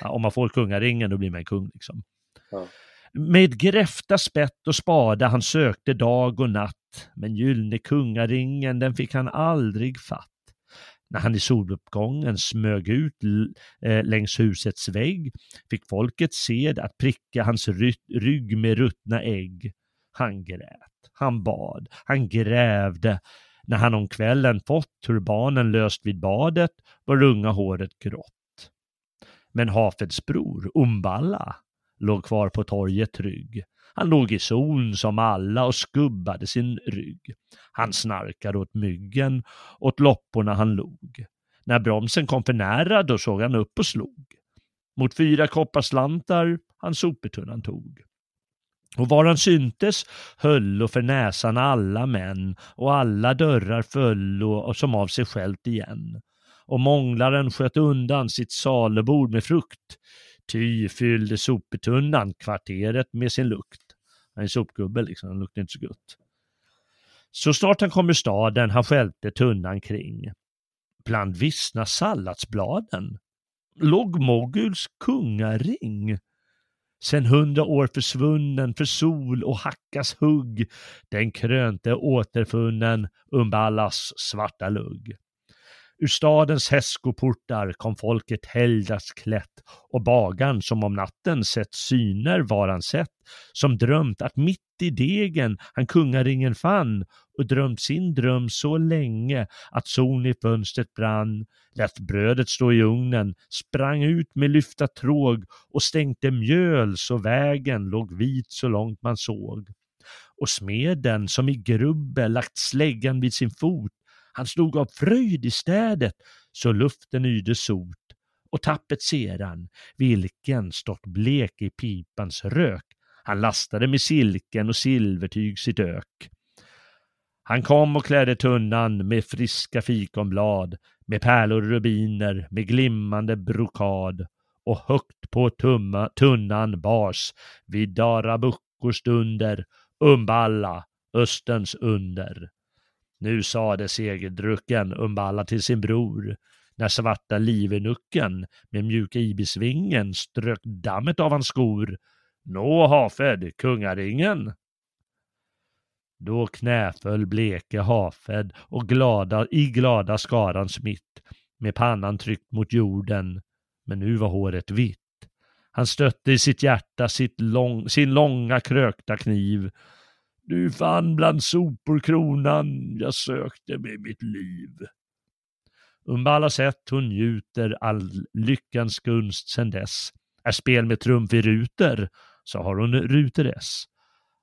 Ja, om man får kungaringen då blir man kung liksom. Ja. Med gräfta spett och spada han sökte dag och natt men gyllne kungaringen den fick han aldrig fatt. När han i soluppgången smög ut eh, längs husets vägg fick folket sed att pricka hans rygg med ruttna ägg. Han grät, han bad, han grävde. När han om kvällen fått turbanen löst vid badet var unga håret grått. Men Hafeds bror, Umballa, låg kvar på torget trygg. Han låg i zon som alla och skubbade sin rygg. Han snarkade åt myggen, åt lopporna han log. När bromsen kom för nära då såg han upp och slog. Mot fyra kopparslantar han soptunnan tog. Och var han syntes höll och för näsan alla män och alla dörrar föll och som av sig självt igen. Och månglaren sköt undan sitt salubord med frukt Ty fyllde soptunnan kvarteret med sin lukt. Han är sopgubbe liksom, han luktar inte så gott. Så snart han kom ur staden han skälpte tunnan kring. Bland vissna salladsbladen låg Moguls kungaring. Sen hundra år försvunnen för sol och hackas hugg, den krönte återfunnen Umballas svarta lugg. Ur stadens hästskoportar kom folket helgdags klätt och bagan som om natten sett syner var han sett, som drömt att mitt i degen han kungaringen fann och drömt sin dröm så länge att solen i fönstret brann, lät brödet stå i ugnen, sprang ut med lyfta tråg och stänkte mjöl så vägen låg vit så långt man såg. Och smeden som i grubbel lagt släggan vid sin fot han slog av fröjd i städet så luften yrde sot och tapetseran, vilken stått blek i pipans rök. Han lastade med silken och silvertyg sitt ök. Han kom och klädde tunnan med friska fikonblad, med pärlor och rubiner, med glimmande brokad och högt på tumma, tunnan bars vid Darabuckor stunder Umballa, Österns under. Nu sade segerdrucken Umballa till sin bror, när svarta livenucken med mjuka ibisvingen strök dammet av hans skor. Nå Hafed, kungaringen! Då knäföll bleke Hafed och glada, i glada skarans mitt med pannan tryckt mot jorden, men nu var håret vitt. Han stötte i sitt hjärta sitt lång, sin långa krökta kniv du fann bland sopor kronan jag sökte med mitt liv. Umballa sett hon njuter all lyckans gunst sen dess. Är spel med trumf i ruter, så har hon ruter-S.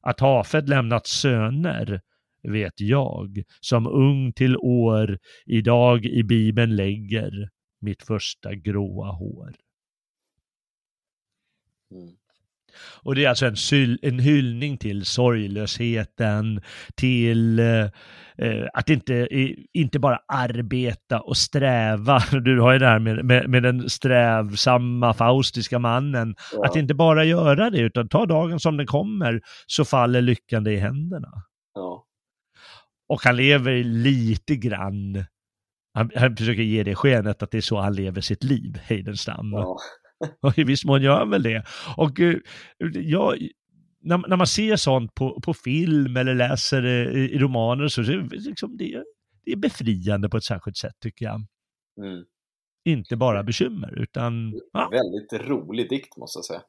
Att Hafed lämnat söner, vet jag, som ung till år, idag i bibeln lägger mitt första gråa hår. Mm. Och det är alltså en, syl, en hyllning till sorglösheten, till eh, eh att inte, inte bara arbeta och sträva. Du har ju det här med, med, med den strävsamma faustiska mannen. Ja. Att inte bara göra det, utan ta dagen som den kommer, så faller lyckan dig i händerna. Ja. Och han lever lite grann han, han försöker ge det skenet att det är så han lever sitt liv, Heidenstam. Ja. Och i viss mån gör han väl det. Och uh, ja, när, när, man ser sånt på, på film eller läser uh, i romaner så det, liksom, det, det är befriande på ett särskilt sätt tycker jag. Mm. Inte bara bekymmer utan... Ja. Väldigt rolig dikt måste jag säga.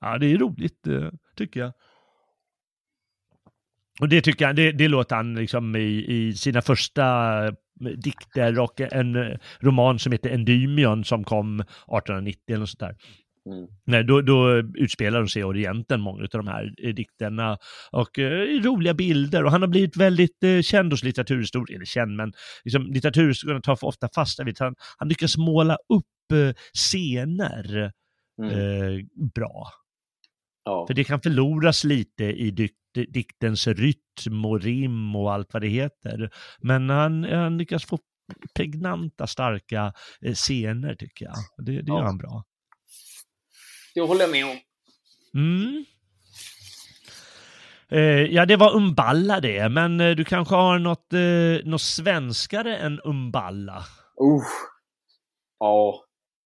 Ja, det är roligt uh, tycker jag. Och det tycker jag, det, det låter han liksom i, i sina första dikter och en eh, roman som heter Endymion som kom 1890 eller sånt där. Mm. Nej, då, då utspelar de sig i Orienten, många av de här eh, dikterna. Och eh, roliga bilder. Och han har blivit väldigt eh, känd hos litteraturhistoriker, eller känd, men liksom, litteraturhistorikerna tar för ofta fasta vid han, han lyckas måla upp eh, scener mm. eh, bra. Ja. För det kan förloras lite i dikt, diktens rytm och rim och allt vad det heter. Men han, han lyckas få pregnanta, starka eh, scener tycker jag. Det, det ja. gör han bra. Det håller jag med om. Mm. Eh, ja, det var Umballa det, men eh, du kanske har något, eh, något svenskare än Umballa? Uh. Ja,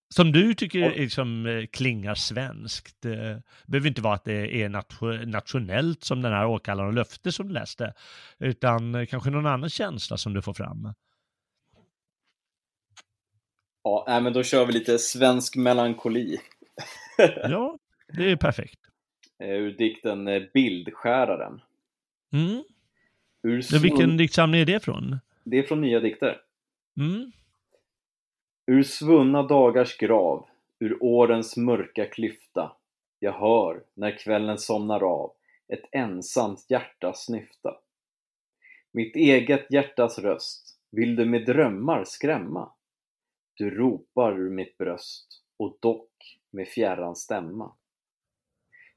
som du tycker liksom, eh, klingar svenskt. Det behöver inte vara att det är nationellt som den här Åkallaren och löfte som du läste, utan eh, kanske någon annan känsla som du får fram. Ja, men då kör vi lite svensk melankoli. ja, det är perfekt. Eh, ur dikten Bildskäraren. Mm. Ur Vilken diktsamling är det från? Det är från Nya dikter. Mm. Ur svunna dagars grav, ur årens mörka klyfta, jag hör, när kvällen somnar av, ett ensamt hjärta snyfta. Mitt eget hjärtas röst, vill du med drömmar skrämma? Du ropar ur mitt bröst, och dock med fjärran stämma.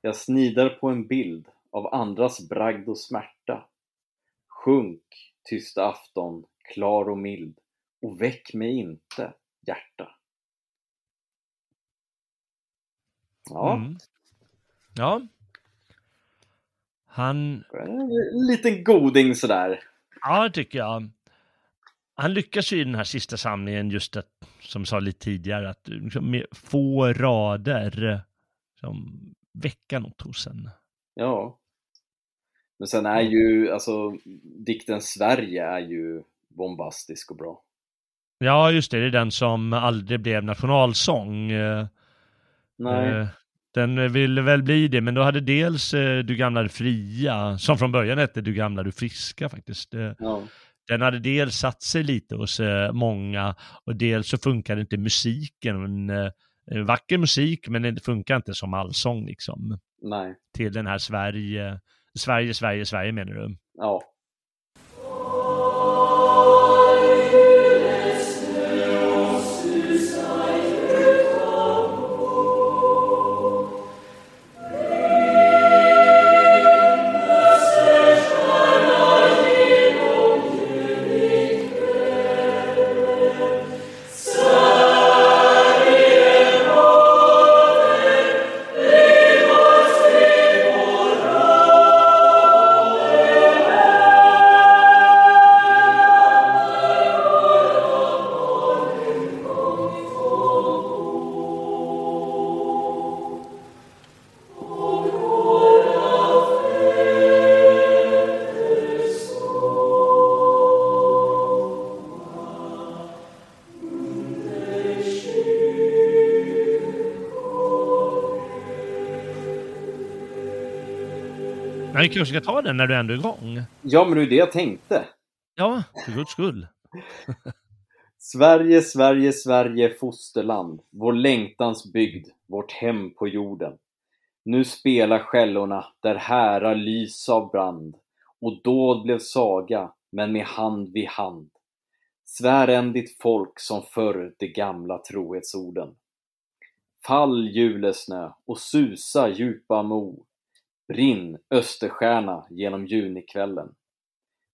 Jag snidar på en bild av andras bragd och smärta. Sjunk, tysta afton, klar och mild, och väck mig inte hjärta. Ja. Mm. Ja. Han... En liten goding sådär. Ja, det tycker jag. Han lyckas ju i den här sista samlingen just att, som sa lite tidigare, att liksom med få rader som väcka något hos en. Ja. Men sen är ju, alltså, dikten Sverige är ju bombastisk och bra. Ja, just det, det är den som aldrig blev nationalsång. Eh, Nej. eh, Den ville väl bli det, men då hade dels eh, Du gamla du fria, som från början hette Du gamla du friska faktiskt. Ja. Den hade dels satt sig lite hos många och dels så funkade inte musiken. Eh, vacker musik, men det funkar inte som allsång liksom. Nej. Till den här Sverige, Sverige, Sverige, Sverige menar du? Ja. Kanske ska ta den när du ändå är igång. Ja, men det är det jag tänkte. Ja, för guds skull. Sverige, Sverige, Sverige, fosterland, vår längtans bygd, vårt hem på jorden. Nu spelar skällorna där härar lys av brand och dåd blev saga, men med hand vid hand. Svär än ditt folk som förr de gamla trohetsorden. Fall julesnö och susa djupa mo. Brinn österstjärna genom junikvällen.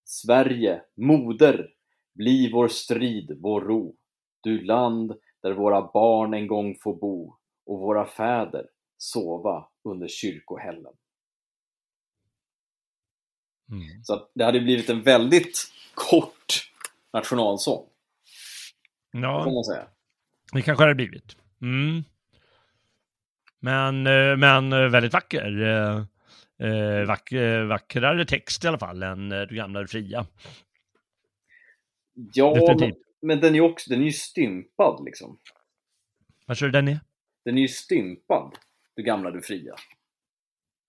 Sverige, moder, bli vår strid, vår ro. Du land där våra barn en gång får bo och våra fäder sova under kyrkohällen. Mm. Så det hade blivit en väldigt kort nationalsång, får Ja, man säga. det kanske det hade blivit. Mm. Men, eh, men eh, väldigt vacker. Eh, Vack, eh, vackrare text i alla fall än eh, Du gamla du fria. Ja, men, men den är ju också, den är ju stympad liksom. Vad tror du den är? Den är ju stympad, Du gamla, du fria.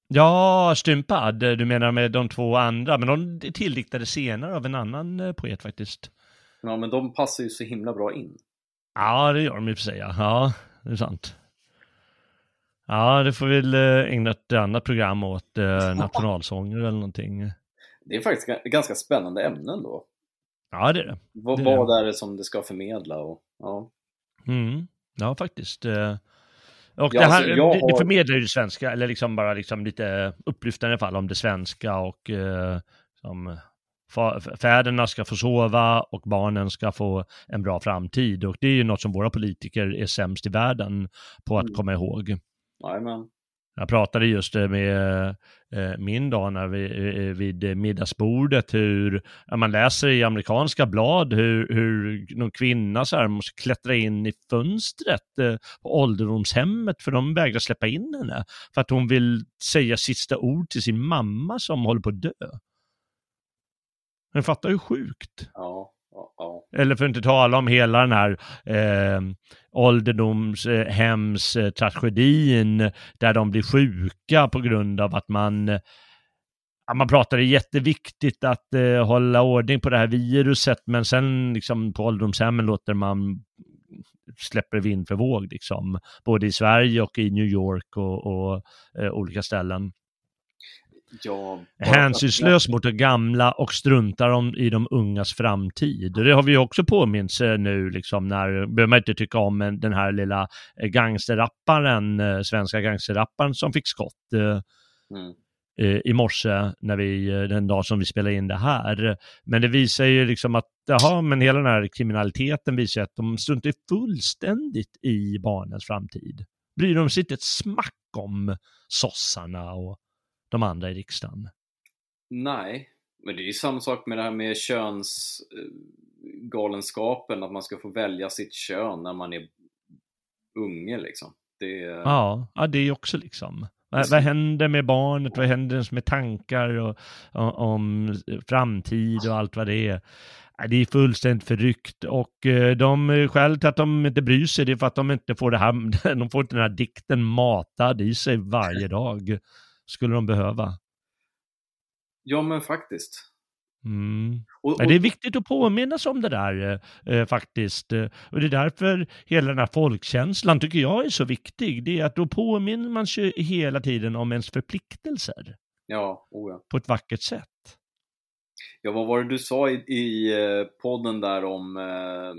Ja, stympad. Du menar med de två andra, men de är tilldiktade senare av en annan eh, poet faktiskt. Ja, men de passar ju så himla bra in. Ja, det gör de i och för sig. ja. Ja, det är sant. Ja, det får vi väl eh, ägna ett annat program åt eh, nationalsånger eller någonting. Det är faktiskt ga- ganska spännande ämnen då. Ja, det är det. Vad, Det är vad är det som det ska förmedla? Och, ja. Mm. Ja, faktiskt. eh. Och Ja, det här alltså, jag det, det har- förmedlar ju det svenska, eller liksom bara liksom lite upplyftande i alla fall om det svenska och eh, som fäderna ska få sova och barnen ska få en bra framtid. Och det är ju något som våra politiker är sämst i världen på att Mm. komma ihåg. Jajamän. Jag pratade just eh, med eh, min vi, eh, vid middagsbordet hur man läser i amerikanska blad hur, hur någon kvinna så här måste klättra in i fönstret på ålderdomshemmet för de vägrar släppa in henne för att hon vill säga sista ord till sin mamma som håller på att dö. Men fattar hur sjukt. Ja. Eller för att inte tala om hela den här eh, ålderdomshemstragedin eh, där de blir sjuka på grund av att man Ja, man pratar det är jätteviktigt att eh, hålla ordning på det här viruset men sen liksom på ålderdomshemmen låter man släpper vind för våg liksom. Både i Sverige och i New York och, och eh, olika ställen ja Hänsynslös mot de gamla och struntar om, i de ungas framtid. Det har vi också påminns eh, nu, liksom, när, behöver man inte tycka om men den här lilla eh, gangsterrapparen, eh, svenska gangsterrapparen som fick skott Mm. i morse, när vi, den dag som vi spelar in det här. Men det visar ju liksom att, jaha, men hela den här kriminaliteten visar att de struntar fullständigt i barnens framtid. Bryr de sig inte ett smack om sossarna och de andra i riksdagen. Nej, men det är ju samma sak med det här med könsgalenskapen, att man ska få välja sitt kön när man är unge liksom. Det, Ja, ja det är ju också liksom. Vad, vad händer med barnet? Vad händer med tankar och, och, om framtid och allt vad det är? Det är fullständigt förryckt och eh, de skälet till att de inte bryr sig det är för att de inte får det här, de får inte den här dikten matad i sig varje dag. Skulle de behöva. Ja, men faktiskt. Mm. Och, och, det är viktigt att påminnas om det där eh, eh, faktiskt. Eh, Och det är därför hela den här folkkänslan tycker jag är så viktig. Det är att då påminner man sig hela tiden om ens förpliktelser ja, oh ja. på ett vackert sätt. ja, vad var det du sa i, i eh, podden där om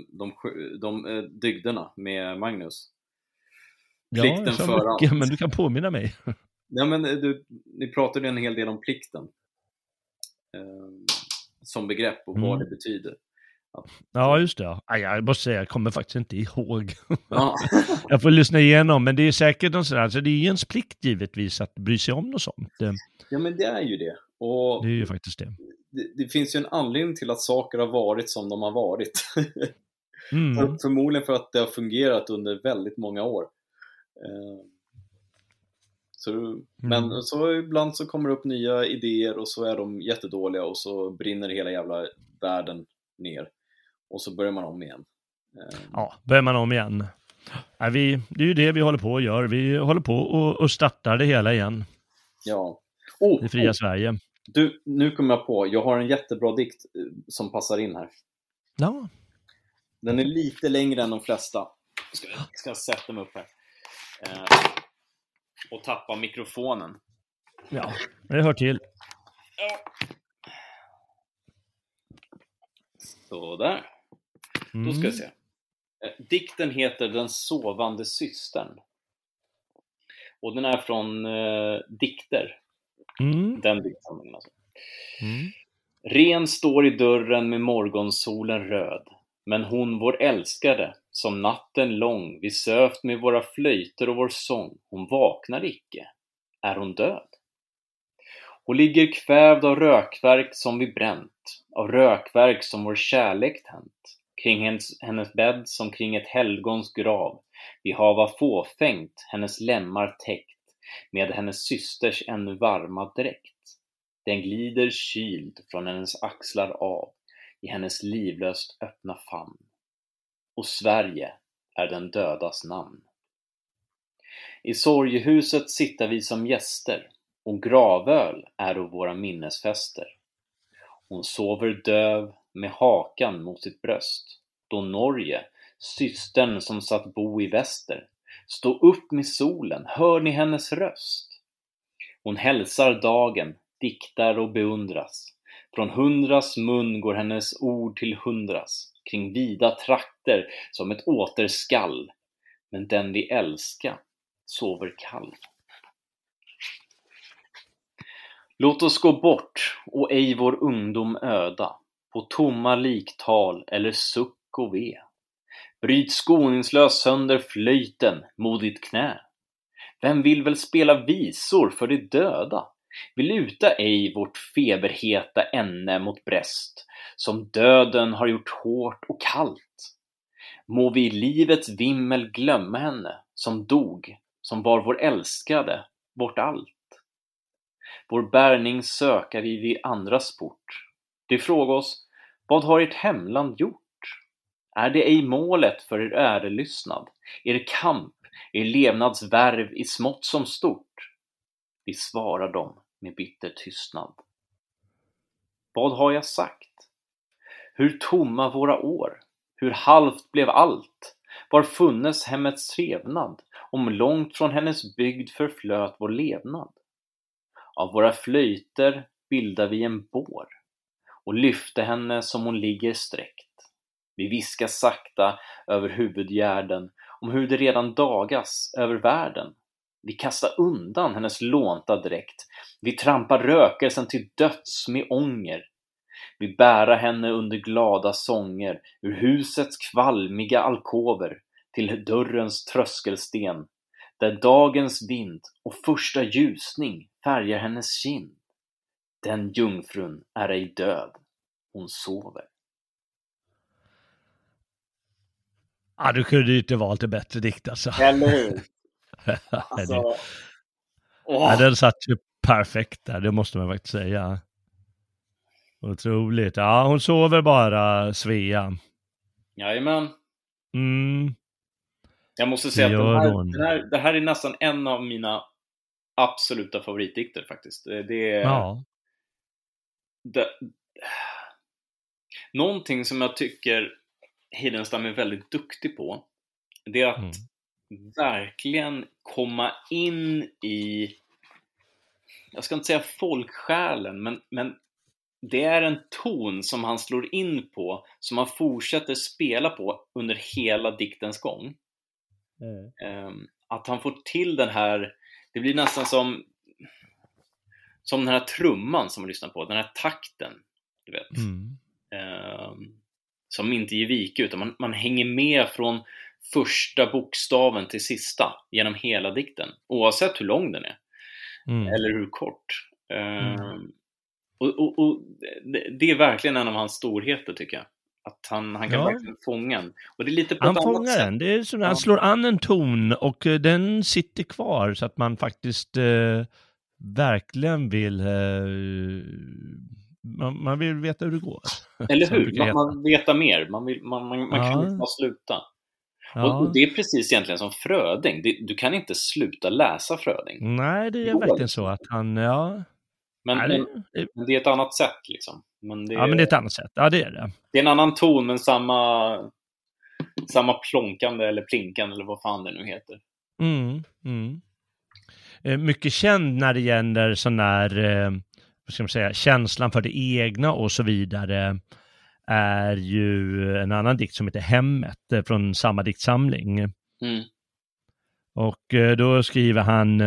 de, de dygderna med Magnus? Plikten jag sa före mycket, allt. men du kan påminna mig. Ja, men eh, du, ni pratade en hel del om plikten. Eh, som begrepp och vad Mm. det betyder. Ja, just det. Ja. Jag måste säga, jag kommer faktiskt inte ihåg. Ja, Jag får lyssna igenom, men det är säkert något sådär. Så det är ju ens plikt givetvis att bry sig om något sånt. Ja men det är ju det. Och det är ju faktiskt det. det, det finns ju en anledning till att saker har varit som de har varit. Mm. För, förmodligen för att det har fungerat under väldigt många år. Eh, så, Men Mm. så ibland så kommer det upp nya idéer och så är de jättedåliga och så brinner hela jävla världen ner. Och så börjar man om igen. Eh, Ja, börjar man om igen. Vi, det är ju det vi håller på och gör. Vi håller på och, och startar det hela igen. ja. Oh, Det fria oh, Sverige. du, nu kommer jag på, jag har en jättebra dikt eh, som passar in här. Ja, Den är lite längre än de flesta. Ska, ska jag sätta mig upp här. Eh, och tappa mikrofonen. ja. det hör till. Sådär. Då Mm. ska vi se. Eh, Dikten heter Den sovande systern. Och den är från eh, Dikter. Mm. Den diktsamlingen alltså. Mm. Ren står i dörren med morgonsolen röd. Men hon, vår älskade, som natten lång vi sövt med våra flöjter och vår sång, hon vaknar icke. Är hon död? Hon ligger kvävd av rökverk som vi bränt, av rökverk som vår kärlek tänt. Kring hennes, hennes bädd som kring ett helgons grav. Vi hava fåfängt hennes lemmar täckt med hennes systers ännu varma dräkt. Den glider kyld från hennes axlar av i hennes livlöst öppna famn. Och Sverige är den dödas namn. I sorgehuset sitta vi som gäster och gravöl är våra minnesfester. Hon sover döv med hakan mot sitt bröst då Norge, systern som satt bo i väster, stå upp med solen, hör ni hennes röst? Hon hälsar dagen, diktar och beundras. Från hundras mun går hennes ord till hundras, kring vida trakter som ett återskall. Men den vi älska sover kall. Låt oss gå bort och ej vår ungdom öda på tomma liktal eller suck och ve. Bryt skoningslöst sönder flöjten, modigt knä. Vem vill väl spela visor för de döda? Vi luta ej vårt feberheta änne mot bräst, som döden har gjort hårt och kallt. Må vi i livets vimmel glömma henne, som dog, som var vår älskade, vårt allt. Vår bärning söka vi vid andras port. De fråga oss, vad har ert hemland gjort? Är det ej målet för er ärelystnad, er kamp, er levnadsvärv i smått som stort? Vi svarar dem med bitter tystnad. Vad har jag sagt? Hur tomma våra år? Hur halvt blev allt? Var funnes hemmets trevnad, om långt från hennes bygd förflöt vår levnad? Av våra flöjter bildar vi en bår och lyfte henne som hon ligger sträckt. Vi viskar sakta över huvudgärden om hur det redan dagas över världen. Vi kastar undan hennes lånta dräkt. Vi trampar rökelsen till döds med ånger. Vi bära henne under glada sånger ur husets kvalmiga alkover till dörrens tröskelsten där dagens vind och första ljusning färgar hennes kind. Den jungfrun är ej död, hon sover. Ja, du kunde ju inte valt en bättre dikt alltså. Eller hur? Alltså, ja, den satt ju perfekt där, det måste man faktiskt säga. Otroligt. Ja, hon sover bara, Svea. Jajamän. Mm. Jag måste säga Det att den här, den här, det här är nästan en av mina absoluta favoritdikter faktiskt. Det det är Ja. det, någonting som jag tycker Heidenstam är väldigt duktig på. Det är att Mm. Verkligen komma in i, jag ska inte säga folksjälen, men, men det är en ton som han slår in på, som han fortsätter spela på under hela diktens gång. Ehm, att han får till den här, det blir nästan som som den här trumman som man lyssnar på, den här takten, du vet. Mm. Ehm, som inte ger vika, utan man, man hänger med från första bokstaven till sista genom hela dikten, oavsett hur lång den är, Mm. eller hur kort. Ehm, och, och, och det, är verkligen en av hans storheter, tycker jag. Att han, han kan Ja. verkligen fånga en. Och det är lite på Han ett annat fångar sätt. den. Det är som. Han slår an en ton och eh, den sitter kvar så att man faktiskt eh, verkligen vill eh, man, man vill veta hur det går. Eller hur? Man, man veta mer. Man, vill, man, man, man kan Ja. inte bara sluta. Ja. och det är precis egentligen som Fröding. Du kan inte sluta läsa Fröding. Nej, det är verkligen så att han, ja. Men, Nej, det, men det är ett annat sätt liksom. Men det, ja, men det är ett annat sätt. Ja, det är det. det är en annan ton men samma, samma plonkande eller plinkande eller vad fan det nu heter. Mm, mm. Eh, Mycket känd när det gäller sån här, eh, vad ska man säga, känslan för det egna och så vidare är ju en annan dikt som heter Hemmet eh, från samma diktsamling. Mm. Och eh, då skriver han,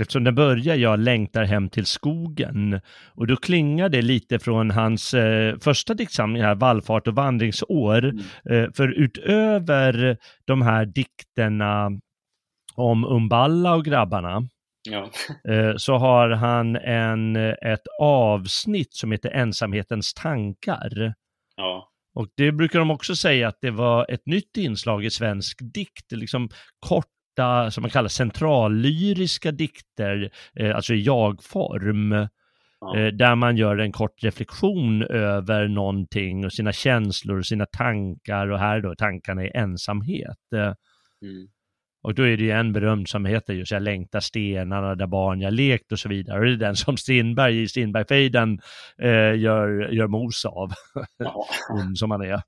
eftersom den börjar jag längtar hem till skogen, och då klingar det lite från hans eh, första diktsamling här, Vallfart och vandringsår, Mm. eh, för utöver de här dikterna om Umballa och grabbarna, Ja. eh, så har han en, eh, ett avsnitt som heter Ensamhetens tankar. ja. Och det brukar de också säga att det var ett nytt inslag i svensk dikt, liksom korta, som man kallar centrallyriska dikter, eh, alltså i jag-form, Ja. där man gör en kort reflektion över någonting och sina känslor och sina tankar och här då tankarna i ensamhet. Mm. Och då är det ju en berömd som heter just Jag längtar stenarna där barn jag lekt och så vidare. Och det är den som Strindberg i Strindbergfejden eh, gör, gör mos av, Ja. som han är.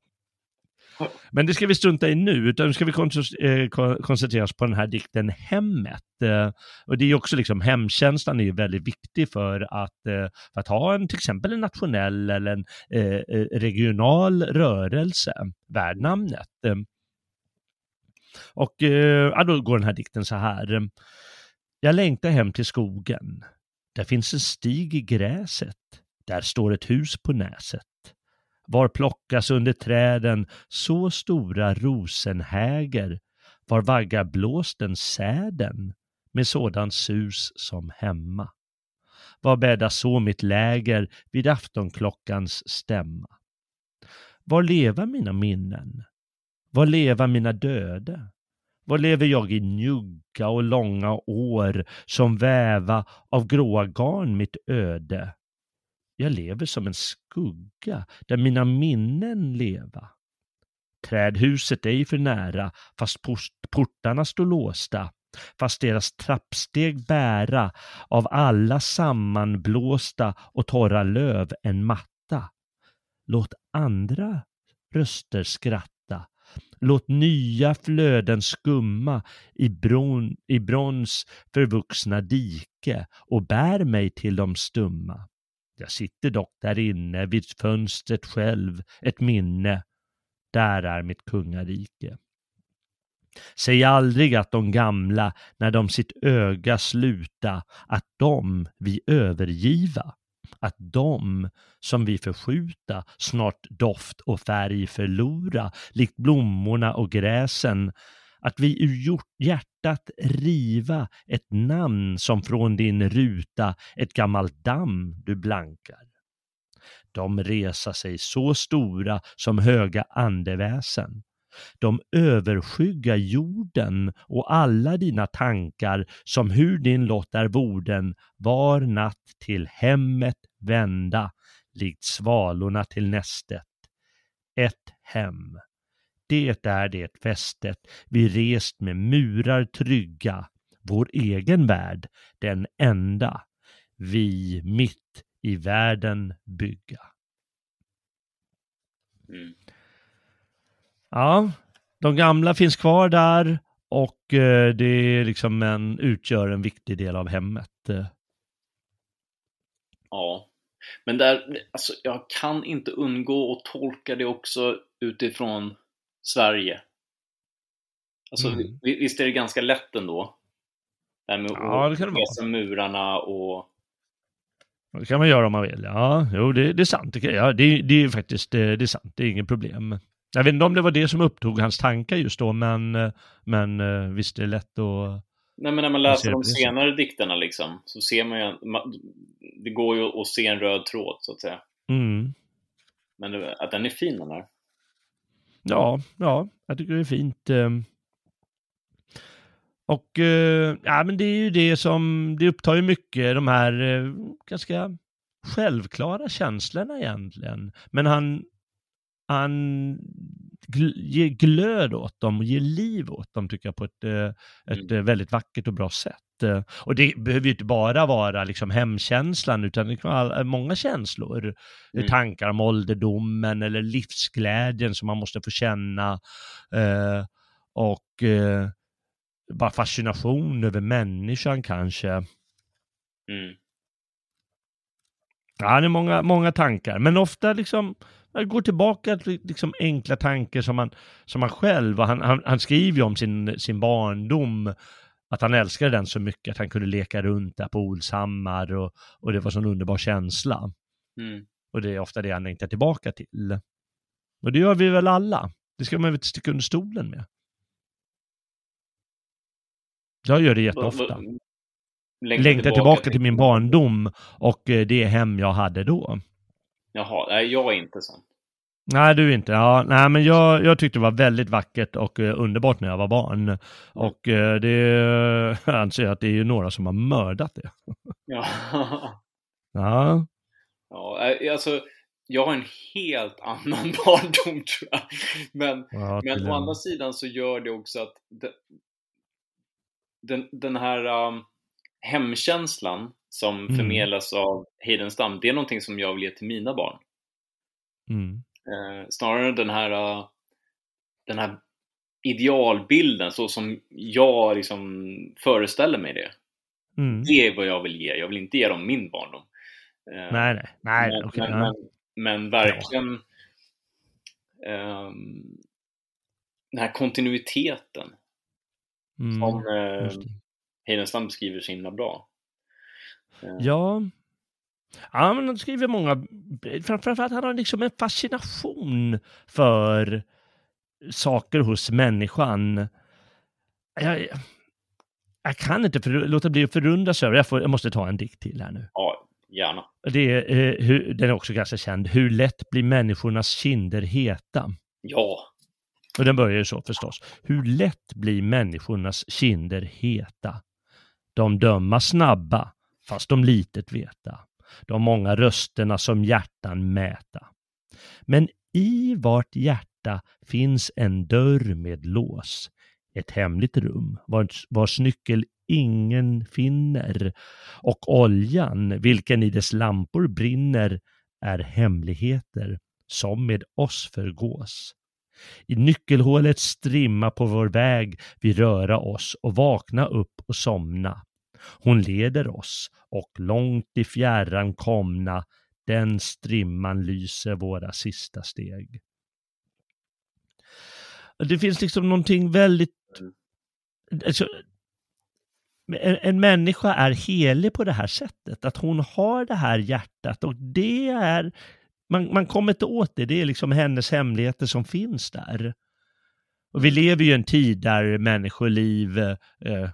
Men det ska vi strunta i nu, utan nu ska vi eh, kon- koncentrera oss på den här dikten Hemmet. Eh, och det är också liksom, hemkänslan är ju väldigt viktig för att, eh, för att ha en, till exempel en nationell eller en eh, regional rörelse värd namnet. Och eh, ja, då går den här dikten så här. Jag längtar hem till skogen. Där finns en stig i gräset. Där står ett hus på näset. Var plockas under träden så stora rosenhäger. Var vaggar blåsten säden med sådan sus som hemma. Var bäddas så mitt läger vid aftonklockans stämma. Var leva mina minnen? Var leva mina döda? Var lever jag i njugga och långa år som väva av gråa garn mitt öde? Jag lever som en skugga där mina minnen leva. Trädhuset ej för nära, fast portarna står låsta, fast deras trappsteg bära av alla sammanblåsta och torra löv en matta. Låt andra röster skratta, låt nya flöden skumma i, bron, i brons förvuxna dike och bär mig till de stumma. Jag sitter dock där inne vid fönstret själv, ett minne. Där är mitt kungarike. Säg aldrig att de gamla, när de sitt öga sluta, att de vi övergiva, att de som vi förskjuta snart doft och färg förlora, likt blommorna och gräsen, att vi ur hjärtat riva ett namn som från din ruta ett gammalt damm du blankar. De resa sig så stora som höga andeväsen. De överskygga jorden och alla dina tankar som hur din lott är borden var natt till hemmet vända likt svalorna till nästet. Ett hem. Det är det fästet vi rest med murar trygga, vår egen värld, den enda, vi mitt i världen bygga. Mm. Ja, de gamla finns kvar där och eh, det är liksom en, utgör en viktig del av hemmet. eh. Ja. Men där, alltså, jag kan inte undgå att tolka det också utifrån Sverige. Alltså, Mm. vi- visst är det ganska lätt ändå? Det här med Ja, det kan det att vara. resa murarna och... Det kan man göra om man vill. Ja, jo, det, det är sant. Det, kan- ja, det, det är faktiskt eh, det är sant. Det är inget problem. Jag vet inte om det var det som upptog hans tankar just då, men, eh, men eh, visst det är lätt att... Nej, men när man läser de senare dikterna liksom, så ser man ju... Det går ju att se en röd tråd, så att säga. Mm. Men det, att den är fin, den här. Ja, ja, jag tycker det är fint. eh. Och eh, ja, men det är ju det som, det upptar ju mycket de här ganska självklara känslorna egentligen. Men han, han gl- ger glöd åt dem och ger liv åt dem tycker jag på ett, eh, ett eh, väldigt vackert och bra sätt. Eh, Och det behöver ju inte bara vara liksom hemkänslan utan det kan vara många känslor. Mm. Tankar om ålderdomen eller livsglädjen som man måste få känna. Eh, och eh, bara fascination över människan kanske. Mm. Ja, det är många, många tankar, men ofta liksom jag går tillbaka till liksom enkla tankar som man, som man själv, och han, han, han skriver ju om sin, sin barndom, att han älskade den så mycket att han kunde leka runt där på Olshammar och, och det var sån underbar känsla. Mm. Och det är ofta det han längtar tillbaka till. Och det gör vi väl alla. Det ska man väl inte sticka under stolen med. Jag gör det jätteofta. Längtar Längtar tillbaka till min barndom och eh, det hem jag hade då. Jaha, nej, jag är inte sån. Nej, du inte. Ja, nej, men jag, jag tyckte det var väldigt vackert och eh, underbart när jag var barn. Och eh, det jag anser att det är ju några som har mördat det. Ja. Ja, ja, eh, alltså, jag har en helt annan barndom tror jag. Men, ja men å andra sidan så gör det också att det, den, den här um, hemkänslan som Mm. förmedlas av Heidenstam, det är någonting som jag vill ge till mina barn. mm. Eh, snarare den här, uh, den här idealbilden, så som jag liksom föreställer mig det. Mm. Det är vad jag vill ge. Jag vill inte ge dem min barndom. Eh, Nej, nej, nej, men, okej. men, ja. men, verkligen ehm, den här kontinuiteten Mm. som eh. Heidenstam beskriver så himla bra. Ja. Ja, men han skriver många, framförallt han har liksom en fascination för saker hos människan. Jag, jag kan inte för, låta bli att förundras över, jag, får, jag måste ta en dikt till här nu. ja, gärna. Det är, eh, hur, den är också ganska känd, Hur lätt blir människornas kinder heta? Ja. Och den börjar ju så förstås. Hur lätt blir människornas kinder heta? De döma snabba, fast de litet veta. De många rösterna som hjärtan mäta. Men i vart hjärta finns en dörr med lås. Ett hemligt rum, vars, vars nyckel ingen finner. Och oljan, vilken i dess lampor brinner, är hemligheter som med oss förgås. I nyckelhålet strimma på vår väg vi röra oss och vakna upp och somna. Hon leder oss och långt i fjärran komna den strimman lyser våra sista steg. Det finns liksom någonting väldigt... Alltså, en, en människa är helig på det här sättet, att hon har det här hjärtat och det är man, man kommer inte åt det, det är liksom hennes hemligheter som finns där. Och vi lever ju i en tid där människoliv, eh,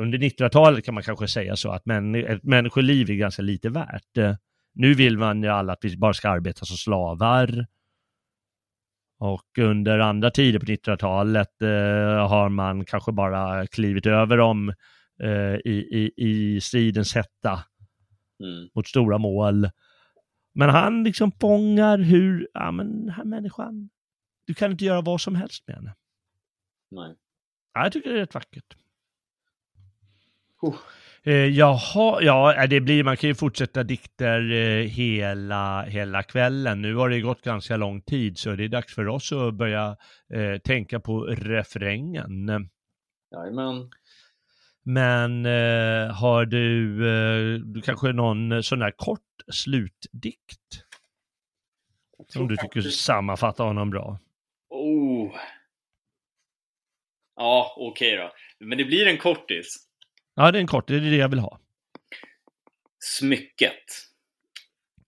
under 1900-talet kan man kanske säga så, att män, ett människoliv är ganska lite värt. Eh, nu vill man ju alla att vi bara ska arbeta som slavar. Och under andra tider på 1900-talet eh, har man kanske bara klivit över dem eh, i, i, i stridens hetta Mm. mot stora mål. Men han liksom fångar hur, ja men den här människan, du kan inte göra vad som helst med henne. Nej. Ja, jag tycker det är rätt vackert. Oh. Eh, jaha, ja, eh, det blir, man kan ju fortsätta dikter eh, hela, hela kvällen. Nu har det gått ganska lång tid så det är dags för oss att börja eh, tänka på refrängen. Jajamän. Men eh, har du, eh, du kanske någon sån där kort slutdikt? Som du tycker sammanfattar honom bra? Oh. Ja, okej då. Men det blir en kortis. Ja, det är en kort, det är det jag vill ha. Smycket.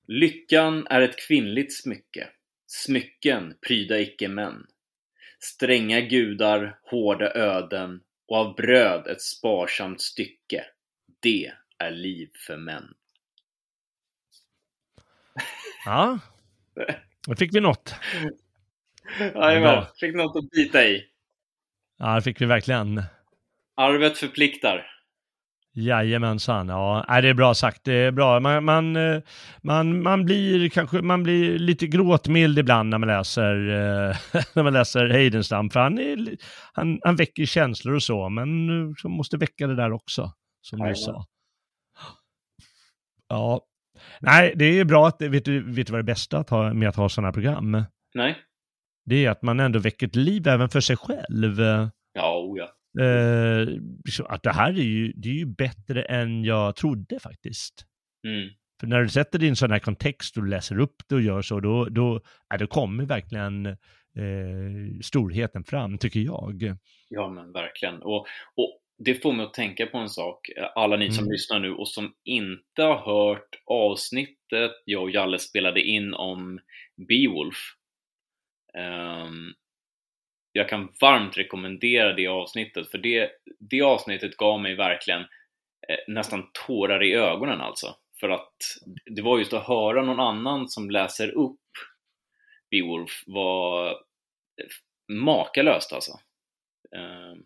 Lyckan är ett kvinnligt smycke. Smycken pryda icke män. Stränga gudar, hårda öden och av bröd ett sparsamt stycke. Det är liv för män. Ja, då fick vi något. Jajamän, fick något att bita i. Ja, det fick vi verkligen. Arvet förpliktar. Jajamensan, ja, Nej, det är bra sagt, det är bra. Man, man, eh, man, man blir kanske, man blir lite gråtmild ibland när man läser, eh, när man läser Heidenstam, för han, är, han, han väcker känslor och så, men så måste väcka det där också, som du sa. Ja, nej, det är bra att, vet du, vet du vad det bästa att ha, med att ha sådana här program? Nej? Det är att man ändå väcker ett liv även för sig själv. Ja, oh ja. Eh, att det här är ju, det är ju bättre än jag trodde faktiskt. Mm. För när du sätter det i en sån här kontext och läser upp det och gör så, då, då, ja, då kommer verkligen eh, storheten fram, tycker jag. Ja, men verkligen. Och, och det får mig att tänka på en sak, alla ni som Mm. lyssnar nu och som inte har hört avsnittet jag och Jalle spelade in om Beowulf. Ehm, jag kan varmt rekommendera det avsnittet, för det, det avsnittet gav mig verkligen eh, nästan tårar i ögonen alltså. För att det var just att höra någon annan som läser upp Beowulf var eh, makalöst alltså. Eh,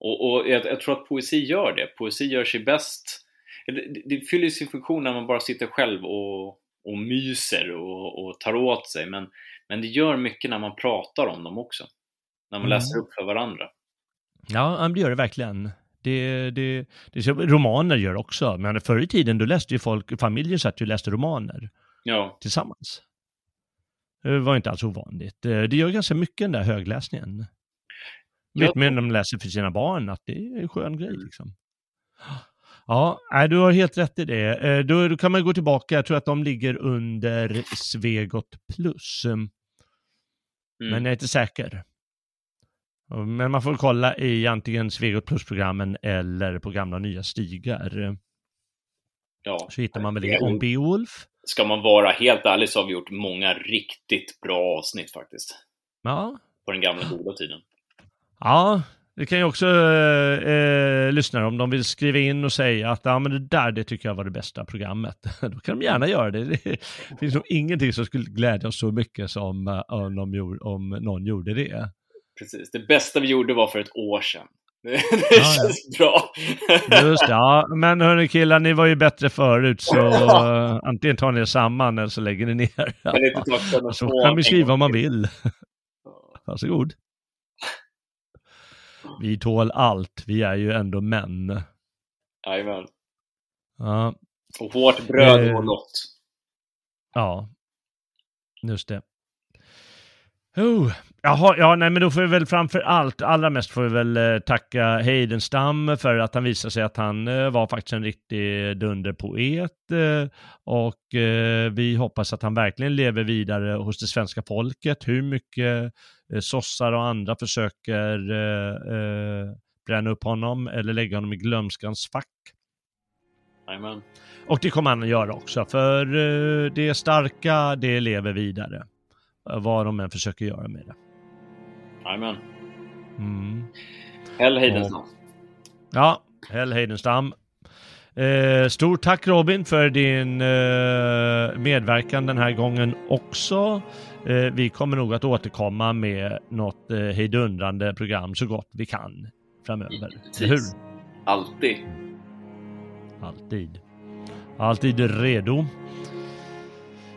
och, och jag, jag tror att poesi gör det. Poesi gör sig bäst. Det, det fyller sin funktion när man bara sitter själv och, och myser och, och tar åt sig. Men, men det gör mycket när man pratar om dem också. När man Mm. läser upp för varandra. Ja, det gör det verkligen. Det, det, det romaner gör också, men förr i tiden då läste ju folk, familjer satt ju och läste romaner Ja, tillsammans. Det var inte alls ovanligt. Eh, Det gör ganska mycket den där högläsningen. Jag Vet mer när de läser för sina barn att det är en skön grej liksom. Ja, du har helt rätt i det. Eh, Då, då kan man gå tillbaka, jag tror att de ligger under Svegot plus. Mm. Men jag är inte säker. Men man får kolla i antingen Svegot plus-programmen eller på gamla nya stigar. ja. Så hittar man väl det om Beowulf. Ska man vara helt ärlig så har vi gjort många riktigt bra avsnitt faktiskt. Ja, På den gamla goda tiden. ja det kan ju också eh, eh, lyssnare om de vill skriva in och säga att ja, men det där det tycker jag var det bästa programmet. Då kan de gärna göra det. Det finns nog ingenting som skulle glädja oss så mycket som eh, om, de gjorde, om någon gjorde det. Precis. Det bästa vi gjorde var för ett år sedan. Det, det ja. känns bra. Just det, ja. Men hörni killar, ni var ju bättre förut så eh, antingen tar ni er samman eller så lägger ni ner. Det inte Så kan en skriva om man vill. Varsågod. Vi tål allt, vi är ju ändå män. Jajamän. Ja, Och hårt bröd Eh. och lott. ja. just det. Oh. Jaha, ja, nej, men då får vi väl framför allt, allra mest får vi väl eh, tacka Heidenstam för att han visade sig att han eh, var faktiskt en riktig dunderpoet eh, och eh, vi hoppas att han verkligen lever vidare hos det svenska folket. Hur mycket eh, sossar och andra försöker eh, eh, bränna upp honom eller lägga honom i glömskans fack. Jajamän. Och det kommer han att göra också, för eh, det starka, det lever vidare. Eh, Vad de än försöker göra med det. Jajamän. Mm. Hell Heidenstam. Ja, Hell Heidenstam. Eh, stort tack Robin för din eh, medverkan den här gången också. Eh, vi kommer nog att återkomma med något eh, hejdundrande program så gott vi kan framöver. Eller hur? Alltid. Alltid. Alltid redo.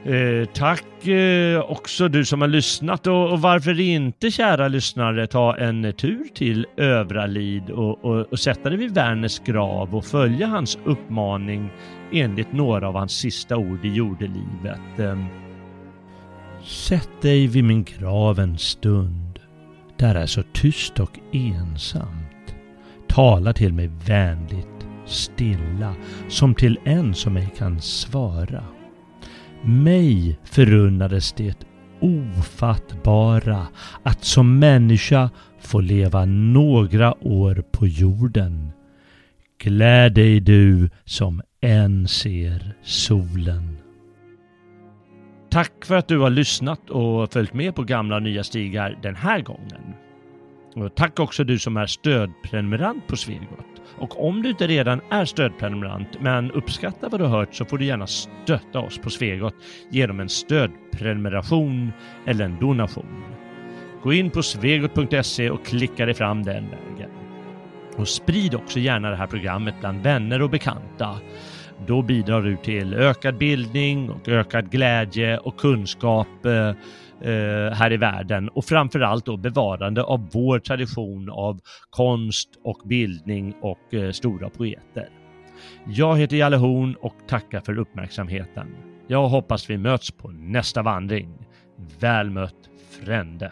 Eh, tack eh, också du som har lyssnat och, och, varför inte kära lyssnare ta en tur till Övralid och, och, och sätta dig vid Werners grav och följa hans uppmaning enligt några av hans sista ord i jordelivet. Eh, Sätt dig vid min grav en stund. Där är så tyst och ensamt. Tala till mig vänligt, stilla, som till en som ej kan svara. Mig förunnades det ofattbara att som människa få leva några år på jorden. Gläd dig du som än ser solen. Tack för att du har lyssnat och följt med på gamla och nya stigar den här gången. Och tack också du som är stödprenumerant på Svegot. Och om du inte redan är stödprenumerant men uppskattar vad du har hört så får du gärna stötta oss på Svegot genom en stödprenumeration eller en donation. Gå in på svegot.se och klicka dig fram den vägen. Och sprid också gärna det här programmet bland vänner och bekanta. Då bidrar du till ökad bildning och ökad glädje och kunskap eh, eh, här i världen och framförallt då bevarande av vår tradition av konst och bildning och eh, stora poeter. Jag heter Jalle Horn och tackar för uppmärksamheten. Jag hoppas vi möts på nästa vandring. Väl mött Frände.